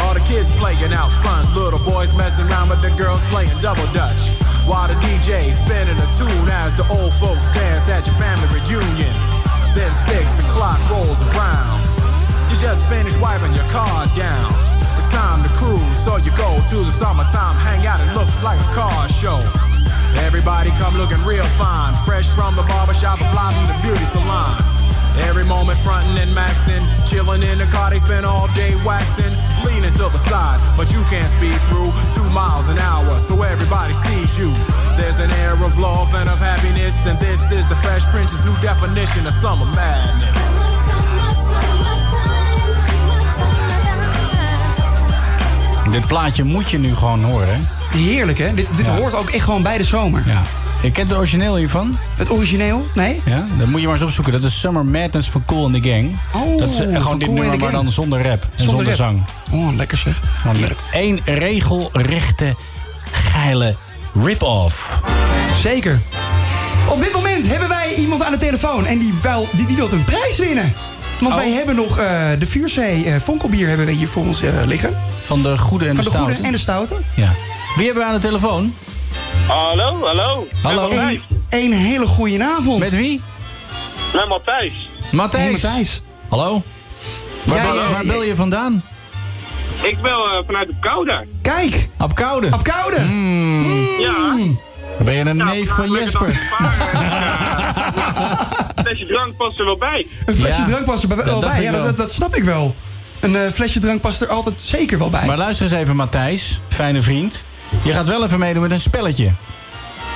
All the kids playing out front, little boys messing around with the girls playing double dutch. While the DJ spinning a tune as the old folks dance at your family reunion. Then six o'clock rolls around. You just finished wiping your car down. It's time to cruise, so you go to the summertime hangout. It looks like a car show. Everybody come looking real fine, fresh from the barbershop or fly from the beauty salon. Every moment frontin' and maxin', chillin' in the car, they spend all day waxing, leaning to the side, but you can't speed through two miles an hour, so everybody sees you. There's an air of love and of happiness, and this is the Fresh Prince's new definition of summer madness. Dit plaatje moet je nu gewoon horen. Heerlijk, hè? Dit, dit Ja. hoort ook echt gewoon bij de zomer. Ja. Je kent het origineel hiervan? Het origineel? Nee. Ja, dat moet je maar eens opzoeken. Dat is Summer Madness van Cool and the Gang. Oh, dat is eh, van gewoon dit nummer, maar dan zonder rap en Zonder zang. Oh, lekker zeg. Één regelrechte, geile rip-off. Zeker. Op dit moment hebben wij iemand aan de telefoon en die, wel, die, die wil een prijs winnen. Want Oh. wij hebben nog eh, de Vuurzee eh Vonkelbier hebben we hier voor ons liggen. Van de goede en Van de de goede stoute. en de stoute. Ja. Wie hebben we aan de telefoon? Hallo, hallo. Hallo. Een hele goede avond. Met wie? Met Matthijs. Matthijs. Hey, Matthijs. Hallo. Waar, Ja, ben, je, ja, waar ja. bel je vandaan? Ik bel eh, vanuit de Koude. Kijk, Op Koude. op koude. Mm. Ja. Dan ben je een neef van lekker dan Jesper. Een flesje drank past er wel bij. Een flesje Ja, drank past er bij- wel bij. Ja, dat, dat snap ik wel. Een eh, flesje drank past er altijd zeker wel bij. Maar luister eens even, Matthijs. Fijne vriend. Je gaat wel even meedoen met een spelletje.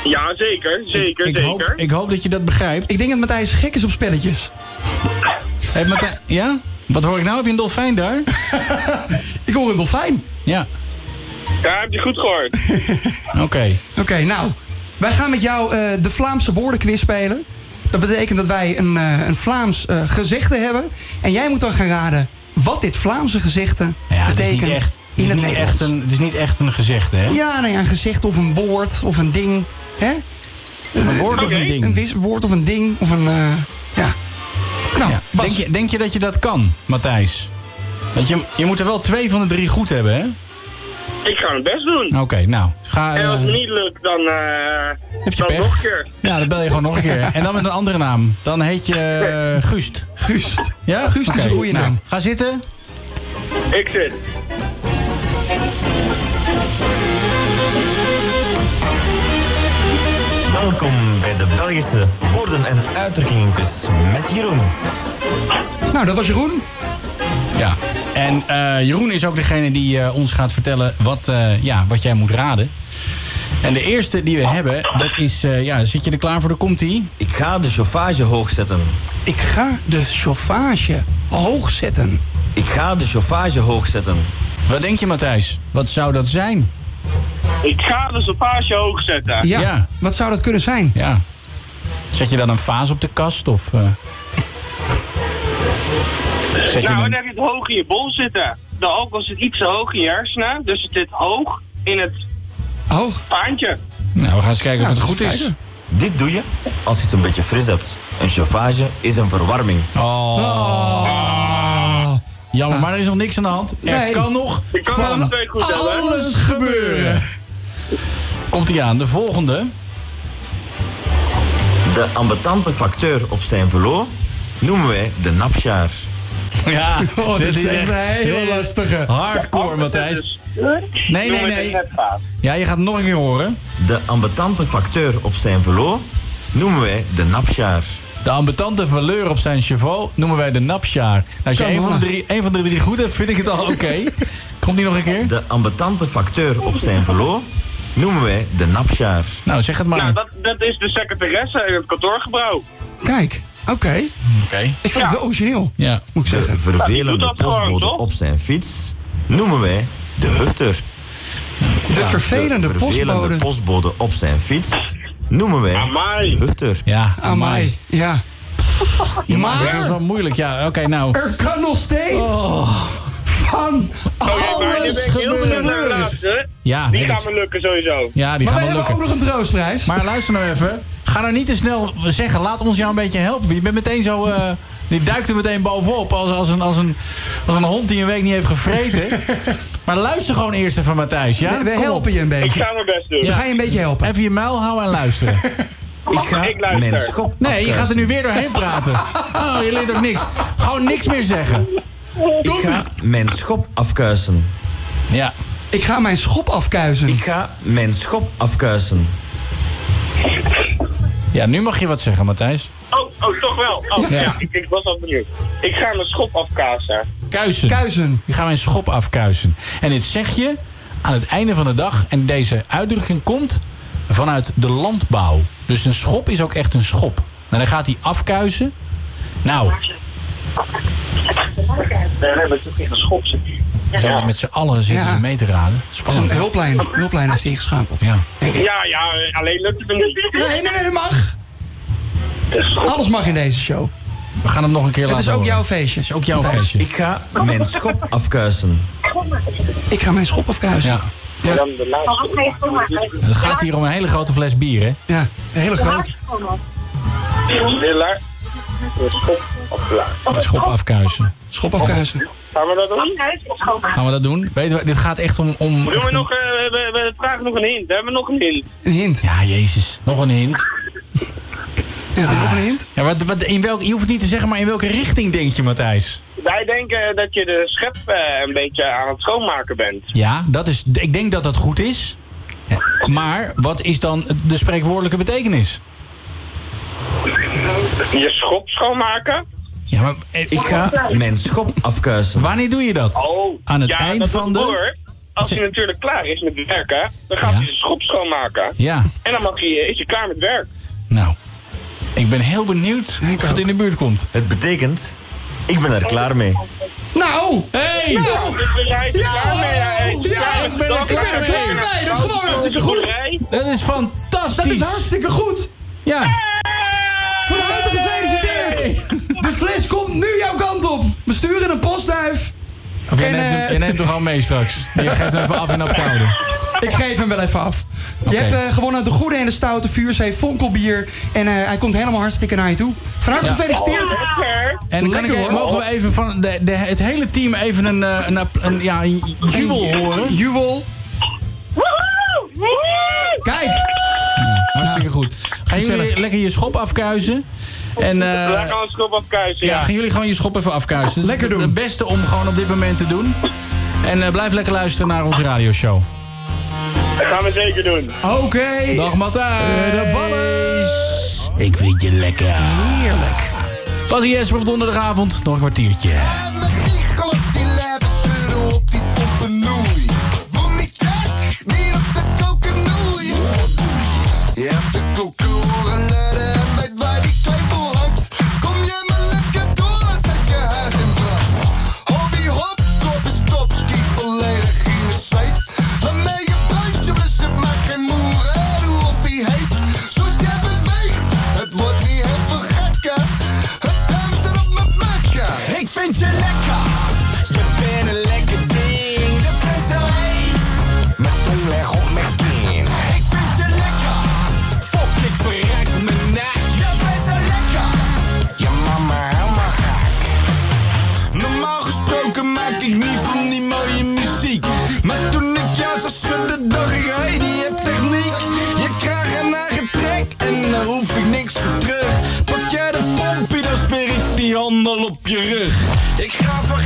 Ja, zeker. Zeker, ik, zeker. Hoop, ik hoop dat je dat begrijpt. Ik denk dat Matthijs gek is op spelletjes. Hey, Matthijs, ja? Wat hoor ik nou? Heb je een dolfijn daar? Ik hoor een dolfijn. Ja. Ja, heb je goed gehoord. Oké. Oké, nou. Wij gaan met jou eh, de Vlaamse woordenquiz spelen. Dat betekent dat wij een, eh, een Vlaams eh, gezegde hebben. En jij moet dan gaan raden wat dit Vlaamse gezegde Ja, het is betekent niet echt, in is het Nederlands. echt een, het is niet echt een gezegde, hè? Ja, nou ja, een gezegde of een woord of een ding. Hè? Een woord of een ding? Een wis- woord of een ding of een... eh, ja. Nou, Ja. Bas. Denk, je, denk je dat je dat kan, Matthijs? Want je, je moet er wel twee van de drie goed hebben, hè? Ik ga mijn best doen. Oké, nou. Ga, En als eh, het me niet lukt, dan, eh Heb je dan pech? nog een keer. ja, dan bel je gewoon nog een keer. En dan met een andere naam. Dan heet je eh, Guust. Guust. Ja? Guust is een goede nou, naam. Ga zitten. Ik zit. Welkom bij de Belgische woorden en uitdrukkingenkus met Jeroen. Nou, dat was Jeroen. Ja. En eh, Jeroen is ook degene die eh, ons gaat vertellen wat, eh, ja, wat jij moet raden. En de eerste die we hebben, dat is... eh, ja, zit je er klaar voor? Daar komt ie. Ik ga de chauffage hoog zetten. Ik ga de chauffage hoog zetten. Ik ga de chauffage hoog zetten. Wat denk je, Matthijs? Wat zou dat zijn? Ik ga de chauffage hoog zetten. Ja. Ja. Wat zou dat kunnen zijn? Ja. Zet je dan een vaas op de kast? Of, eh, Zet je nou, een- dan heb je het hoog in je bol zitten. De alcohol zit iets te hoog in je hersenen, dus het zit hoog in het Hoog? paantje. Nou, we gaan eens kijken of het goed is. kijken. Dit doe je als je het een beetje fris hebt. Een chauffage is een verwarming. Oh. Jammer, maar er is nog niks aan de hand. Er Nee. kan nog Ik kan van goed alles gebeuren. Komt ie aan. De volgende. De ambetante facteur op zijn velo noemen wij de napsjaar. Ja, Oh, dit is echt een hele lastige. Hardcore, Matthijs. Nee, nee, nee. Ja, je gaat het nog een keer horen. De ambetante facteur op zijn velo noemen wij de napsjaar. De ambetante valeur op zijn cheval noemen wij de napsjaar. Nou, als je een van, de drie, een van de drie goed hebt, vind ik het al oké. Komt die nog een keer? De ambetante facteur op zijn velo noemen wij de napsjaar. Nou, zeg het maar. Nou, dat, dat is de secretaresse in het kantoorgebouw. Kijk, oké. Oké. Ik vind het wel origineel, Ja. moet ik De zeggen. Nou, die vervelende dat gewoon, postbode op zijn fiets noemen wij de hufter. De vervelende De vervelende postbode. postbode op zijn fiets noemen wij Amai. de hufter. Ja, Amai, ja. Je maakt het Maar dus wel moeilijk. Ja, oké, nou. er kan nog steeds van nu alles ik gebeuren. laatste. Ja, Die gaat me lukken sowieso. Ja, die Maar gaan we hebben ook nog een troostprijs. Maar luister nou even. Ga nou niet te snel zeggen. Laat ons jou een beetje helpen. Je bent meteen zo... eh, die duikt er meteen bovenop. Als, als, een, als, een, als een hond die een week niet heeft gevreten. maar luister gewoon eerst even, Matthijs. Ja? we we helpen je een Ik beetje. ga mijn best doen. We gaan je een beetje helpen. Even je muil houden en luisteren. Ik ga Ik luister. mijn schop Nee, je gaat er nu weer doorheen praten. Oh, je leert ook niks. Gewoon niks meer zeggen. Ik ga mijn schop afkuisen. Ja. Ik ga mijn schop afkuizen. Ik ga mijn schop afkuisen. Ja, nu mag je wat zeggen, Matthijs. Oh, oh, toch wel. Oh, Ja. ja, ik, ik was al benieuwd. Ik ga mijn schop afkazen. Kuisen. Kuizen. Je gaat mijn schop afkuisen. En dit zeg je aan het einde van de dag. En deze uitdrukking komt vanuit de landbouw. Dus een schop is ook echt een schop. En dan gaat hij afkuisen. Nou, Nee, nee, maar het is echt een schop. zit. zo met z'n allen zitten Ja. ze mee te raden. De Spannend. hè? hulplijn, de hulplijn heeft ingeschakeld. Ja. Ja, ja, alleen lukt het niet. Nee, nee, nee, dat mag. Alles mag in deze show. We gaan hem nog een keer Het laten is ook horen. jouw feestje. Het is ook jouw feestje. Ik ga mijn schop afkuisen. Ik ga mijn schop afkuizen. Ja. Ja, Dan de laatste. Het gaat hier om een hele grote fles bier, hè? ja een hele grote. De schop schop afkuisen. Schop afkuisen. Gaan we dat doen? Gaan we dat doen? Weten we, dit gaat echt om... om Doen we nog, eh, we, we vragen nog een hint. We hebben nog een hint. Een hint. Ja, jezus. Nog een hint. Ja, je nog een hint? Ja, wat, wat, in welk, je hoeft het niet te zeggen, maar in welke richting denk je, Matthijs? Wij denken dat je de schep eh, een beetje aan het schoonmaken bent. Ja, dat is, ik denk dat dat goed is. Maar wat is dan de spreekwoordelijke betekenis? Je schop schoonmaken? Ja, maar, eh, Ik ga mijn schop afkuisen. wanneer doe je dat? Oh, Aan het ja, eind dat van de... Hoor. Als hij natuurlijk klaar is met werken, dan gaat Ja. hij zijn schop schoonmaken. Ja, En dan mag hij, is hij klaar met werk. nou. Ik ben heel benieuwd Ik of het in de buurt komt. Het betekent, ik ben er klaar mee. Nou! Hey! Nou, dus we zijn er klaar mee. ja, ik ben er klaar mee. Dat is gewoon hartstikke goed. Dat is fantastisch. Dat is hartstikke goed. Ja. Van harte gefeliciteerd. De fles komt nu jouw kant op. We sturen een postduif. Of jij En, neemt, hem, eh, jij neemt hem gewoon mee straks. Je geeft hem even af in opkouden. Ik Ik geef hem wel even af. Je hebt eh, gewonnen de goede en de stoute vuurzee vonkelbier. En eh, hij komt helemaal hartstikke naar je toe. Van harte Ja. gefeliciteerd. En kan ik, mogen we even van de, de, het hele team even een, eh, een, een, ja, een jubel horen? Jubel. Kijk! Hartstikke goed. Gaan jullie lekker je schop afkuisen? En, eh, Daar gaan we schop afkuisen, ja, ja. gaan jullie gewoon je schop even afkuisen. Dat is Lekker doen. Het beste om gewoon op dit moment te doen. En eh, blijf lekker luisteren naar onze radioshow. Dat gaan we zeker doen. Oké. Dag Matthijs. de ballen. Ik vind je lekker. Heerlijk. Pas Jesper op donderdagavond. Nog een kwartiertje. Ik ga van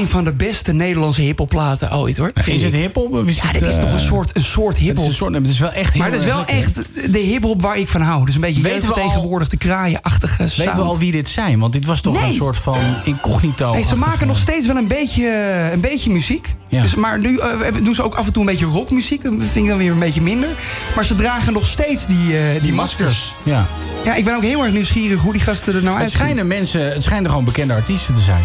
een van de beste Nederlandse hiphopplaten ooit hoor. Is het hiphop? Ja, het, dit is eh, toch een soort, een soort Het is, hiphop. een soort, het is wel echt Maar dat is wel echt de hiphop waar ik van hou. Dus een beetje Weten we al- tegenwoordig de kraaienachtige sound. Weten we al wie dit zijn? Want dit was toch Nee. een soort van incognito. Nee, ze maken nog steeds wel een beetje, een beetje muziek. Ja. Dus, maar nu eh, doen ze ook af en toe een beetje rockmuziek. Dat vind ik dan weer een beetje minder. Maar ze dragen nog steeds die, eh, die, maskers. Ja. Ja, ik ben ook heel erg nieuwsgierig hoe die gasten er nou Het uitzien. schijnen mensen, het schijnen gewoon bekende artiesten te zijn.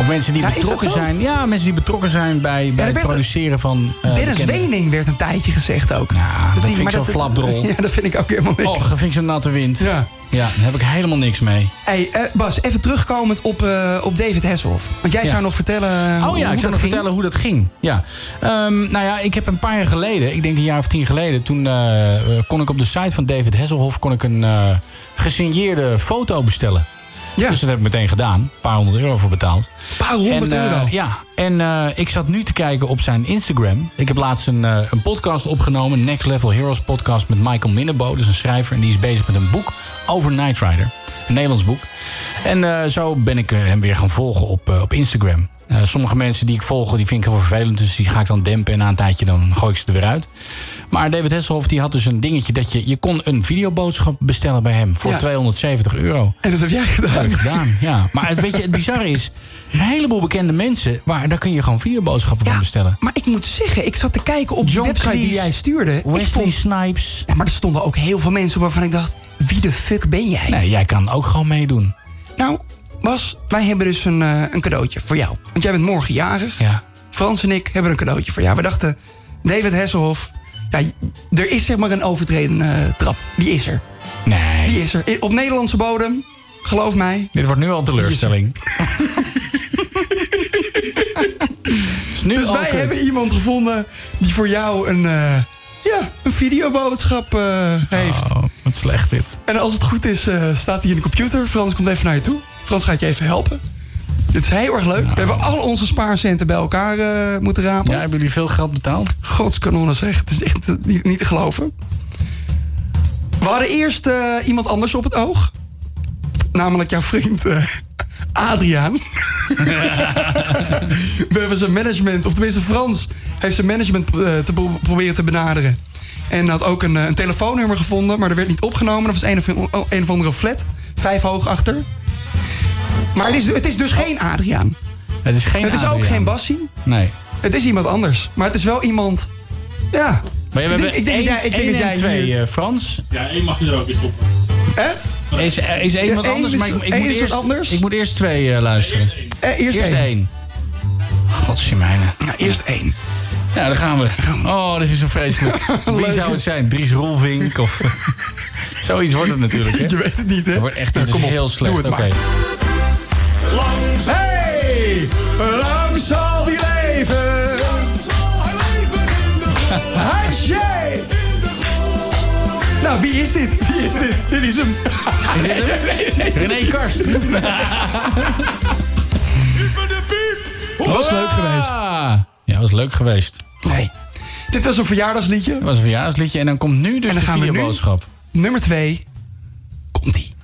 Of mensen die Ja, betrokken zijn. Ja, mensen die betrokken zijn bij, bij het produceren van. eh, Dennis Wening werd een tijdje gezegd ook. Ja, dat vind ik zo'n flapdrol. Ja, dat vind ik ook helemaal niks. Och, dat vind ik zo'n natte wind. Ja. Ja, daar heb ik helemaal niks mee. Hey, eh, Bas, even terugkomend op, eh, op David Hasselhoff. Want jij Ja. zou nog vertellen hoe, Oh ja, hoe ik zou nog ging. vertellen hoe dat ging. Ja. Ehm, nou ja, ik heb een paar jaar geleden, ik denk een jaar of tien geleden... toen kon ik op de site van David Hasselhoff kon ik een gesigneerde foto bestellen. Ja. Dus dat heb ik meteen gedaan. Een paar honderd euro voor betaald. Een paar honderd En, eh, euro? Ja, en eh, ik zat nu te kijken op zijn Instagram. Ik heb laatst een, eh, een podcast opgenomen. Next Level Heroes podcast met Michael Minnebo. Dat is een schrijver. En die is bezig met een boek over Knight Rider. Een Nederlands boek. En zo ben ik hem weer gaan volgen op, op Instagram. Eh, sommige mensen die ik volg, die vind ik heel vervelend. Dus die ga ik dan dempen. En na een tijdje dan gooi ik ze er weer uit. Maar David Hasselhoff die had dus een dingetje dat je... je kon een videoboodschap bestellen bij hem voor Ja. 270 euro. En dat heb jij gedaan. Dat heb ik gedaan, ja. Maar het, weet je, het bizarre is... een heleboel bekende mensen... Waar, daar kun je gewoon videoboodschappen van bestellen. Maar ik moet zeggen, ik zat te kijken op de website die jij stuurde. Wesley vond- Snipes. Ja, maar er stonden ook heel veel mensen waarvan ik dacht... wie de fuck ben jij? Nee, jij kan ook gewoon meedoen. Nou, Bas, wij hebben dus een, eh, een cadeautje voor jou. Want jij bent morgen jarig. Ja. Frans en ik hebben een cadeautje voor jou. We dachten, David Hasselhoff... Ja, er is zeg maar een overtreden eh, trap. Die is er. Nee. Die is er. Op Nederlandse bodem. Geloof mij. Dit wordt nu al een teleurstelling. Is nu dus al wij kut. hebben iemand gevonden die voor jou een, eh, ja, een videoboodschap heeft. Oh, wat slecht dit. En als het goed is, staat hij in de computer. Frans komt even naar je toe. Frans gaat je even helpen. Dit is heel erg leuk. We hebben al onze spaarcenten bij elkaar eh, moeten rapen. Ja, hebben jullie veel geld betaald? Godskanonnen zeg. Het is echt eh, niet, niet te geloven. We hadden eerst eh, iemand anders op het oog. Namelijk jouw vriend Adriaan. We hebben zijn management, of tenminste Frans... heeft zijn management te pro- proberen te benaderen. En had ook een, een telefoonnummer gevonden, maar er werd niet opgenomen. Dat was een of, een of andere flat, vijf hoog achter. Maar het is, het is dus geen Adriaan. Het is geen Het is ook Adriaan. geen Bassie. Nee. Het is iemand anders. Maar het is wel iemand... Ja. Maar we ik hebben denk, ik denk dat jij, ik denk één dat en jij twee, hier- eh, Frans. Ja, één mag je er ook in stoppen. Hè? Is, is één Ja, wat één anders, is- maar ik, ik één moet is wat eerst, anders. ik moet eerst twee eh, luisteren. Eh, eerst eerst één. één. Godsjemijne. Ja, eerst één. Ja, daar gaan we. Oh, dit is zo vreselijk. Wie zou het zijn? Dries Roelvink? Of... Zoiets wordt het natuurlijk, hè? Je weet het niet, hè? Het wordt echt is heel slecht. Oké. maar. Hey! Lang zal die leven! Hatsje! Nou, wie is dit? Wie is dit? Dit is hem. Is dit hem? René Karst. Was leuk geweest. Ja, was leuk geweest. Nee. Dit was een verjaardagsliedje. Dat was een verjaardagsliedje. En dan komt nu dus En dan de gaan nu-. Nummer twee. Komt-ie.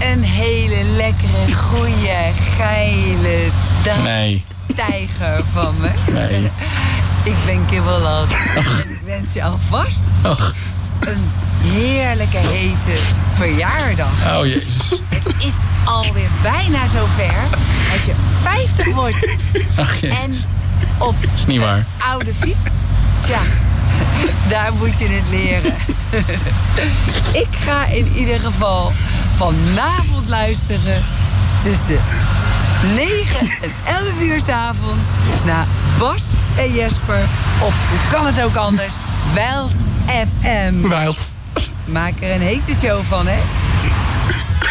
Een hele lekkere, goede, geile dag. Nee. Tijger van me. Nee. Ik ben Kibbeland. Ik wens je alvast Och. een heerlijke hete verjaardag. Oh, jezus. Het is alweer bijna zover dat je 50 wordt. Ach, jezus. En op is niet waar. een oude fiets, ja, daar moet je het leren. Ik ga in ieder geval vanavond luisteren tussen 9 en 11 uur 's avonds naar Bas en Jesper op, hoe kan het ook anders, Wild FM. Wild. Maak er een hete show van, hè?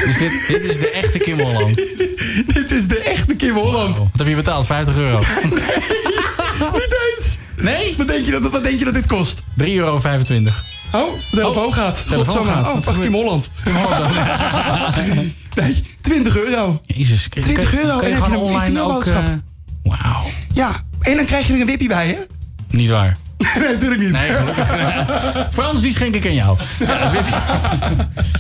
Dus dit, dit is de echte Kim Holland. Dit is de echte Kim Holland. Wat heb je betaald? 50 euro. Niet eens. Nee? Wat denk je dat, wat denk je dat dit kost? 3,25 euro. Oh, de telefoon gaat. telefoon gaat. Oh, ach, Kim Holland. Nee, 20 euro. Jezus. kun je- 20 kun je- euro kun je en heb gewoon je een online ook... eh, Wauw. Ja, en dan krijg je er een wippie bij, hè? Niet waar. nee, natuurlijk niet. Nee. Frans, die schenk ik aan jou. Ja,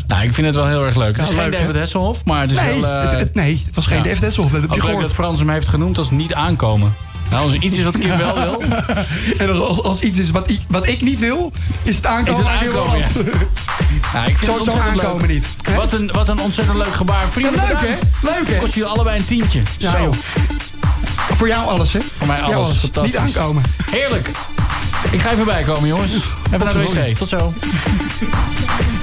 nou, ik vind het wel heel erg leuk. Het is geen? David Hasselhoff, maar het is nee, wel... eh, het, het- nee, het was geen ja. Dave Desselhoff. Dat heb je leuk dat Frans hem heeft genoemd als niet aankomen. Nou, als er iets is wat Kim wel wil, En als, als iets is wat ik, wat ik niet wil, is het aankomen. is het aankomen. Ja. Ik vind Zo- het zo aankomen leuk. niet, hè? Wat een, wat een ontzettend leuk gebaar. Vrienden, Ja, leuk, bedankt. hè? Leuk, hè? Kost jullie allebei een tientje. Ja, Zo. joh. Voor jou alles, hè? Voor mij alles. Fantastisch. Niet aankomen. Heerlijk. Ik ga even bijkomen, jongens. Even naar de wc. Tot zo.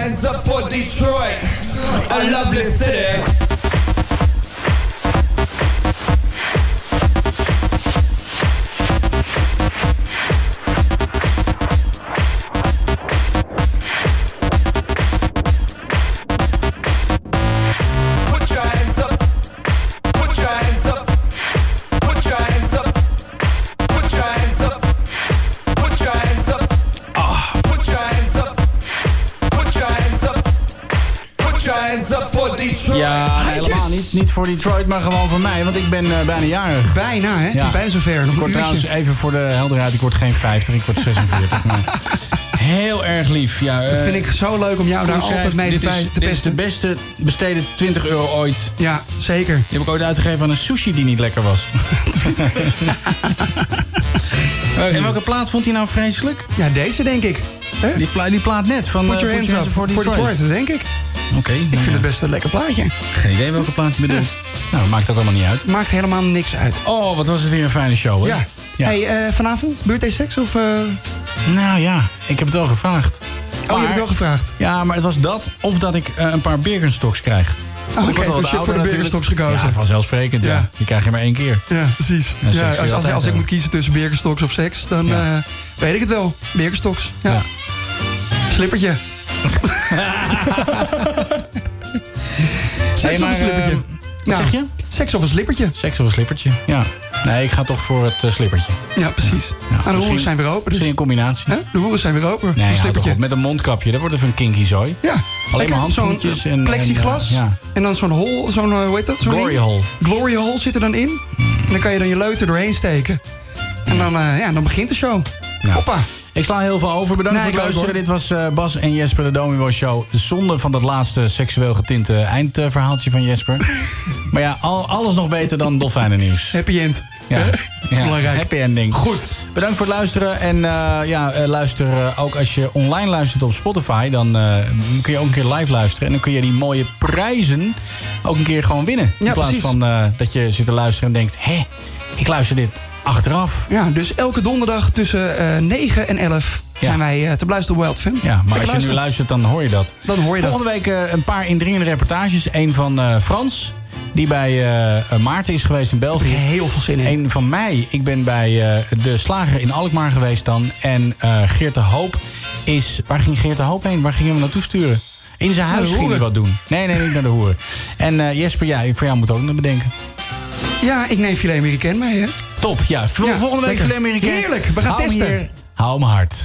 hands up for Detroit, a lovely city. Niet. Voor Detroit, maar gewoon voor mij. Want ik ben eh, bijna jarig. Bijna, hè? Ja. Bijna zover. Nog Ik word trouwens even voor de helderheid, ik word geen 50, ik word 46. maar heel erg lief. Ja, Dat eh, vind ik zo leuk om jou daar altijd mee te, is, bij- te dit is de beste besteden 20 euro ooit. Ja, zeker. Die heb ik ooit uitgegeven aan een sushi die niet lekker was. Eh, en welke plaat vond hij nou vreselijk? Ja, deze denk ik. Die, pla- die plaat net van Put your hands up for voor Detroit. Denk ik. Oké. Ik vind het best een lekker plaatje. Geen idee welke plaat hij bedoelt. Nou, maakt dat allemaal niet uit. Maakt helemaal niks uit. Oh, wat was het weer een fijne show, hè? Ja. Hey, eh, vanavond, birthday seks of... eh, Nou ja, ik heb het wel gevraagd. Oh, je hebt het wel gevraagd. Ja, maar het was dat of dat ik eh, een paar Birkenstocks krijg. Ik oké, wel dus je hebt voor de. Birkenstocks gekozen. Ja, vanzelfsprekend. Ja. Ja. Die krijg je maar één keer. Ja, precies. Ja, Ja, als, als, als ik moet kiezen tussen Birkenstocks of seks, dan Ja. weet ik het wel. Birkenstocks, ja. Slippertje. Seks of maar, een slippertje? eh, wat zeg je? Seks of een slippertje. Seks of een slippertje, ja. Nee, ik ga toch voor het eh, slippertje. Ja, precies. Ja, Ah, de hoeren zijn weer open. Dus. Misschien een combinatie. Hè? De hoeren zijn weer open. Nee, een op. Met een mondkapje, dat wordt even een kinky zooi. Ja. Alleen maar handschoentjes en... plexiglas. En, eh, ja. En dan zo'n hol, zo'n, eh, hoe heet dat? Glory ding? hole. Glory hole zit er dan in. En dan kan je dan je leuter doorheen steken. En dan, ja, dan begint de show. Hoppa. Ik sla heel veel over. Bedankt Nee, voor het luisteren. Dit was eh, Bas en Jesper, de Domibo Show. Zonder van dat laatste seksueel getinte eindverhaaltje van Jesper. maar ja, al, alles nog beter dan dolfijnen nieuws. Happy end. Ja, ja, belangrijk. happy ending. Goed. Bedankt voor het luisteren. En eh, ja, eh, luister ook als je online luistert op Spotify. Dan kun je ook een keer live luisteren. En dan kun je die mooie prijzen ook een keer gewoon winnen. In plaats precies. van dat je zit te luisteren en denkt... hé, ik luister dit achteraf. Ja, dus elke donderdag tussen eh 9 en 11 zijn wij eh, te beluisteren op Wild Fam. Ja, maar Lekker als je nu luistert, dan hoor je dat. Dan hoor je dat. Volgende week eh, een paar indringende reportages. Eén van Frans, die bij Maarten is geweest in België. Heel veel zin in. Eén van mij, ik ben bij de slager in Alkmaar geweest dan. En Geert de Hoop is... Waar ging Geert de Hoop heen? Waar ging je hem naartoe sturen? In zijn huis ging hij wat doen. Nee, nee, niet naar de hoeren. En Jesper, ja, voor jou moet ook nog bedenken. Ja, ik neem filet Amerikaan mee, hè? Top, ja. Vol- Ja, Volgende week lekker. Filet Amerikaan. Heerlijk, we gaan Hou testen. hier. Hou hem hard.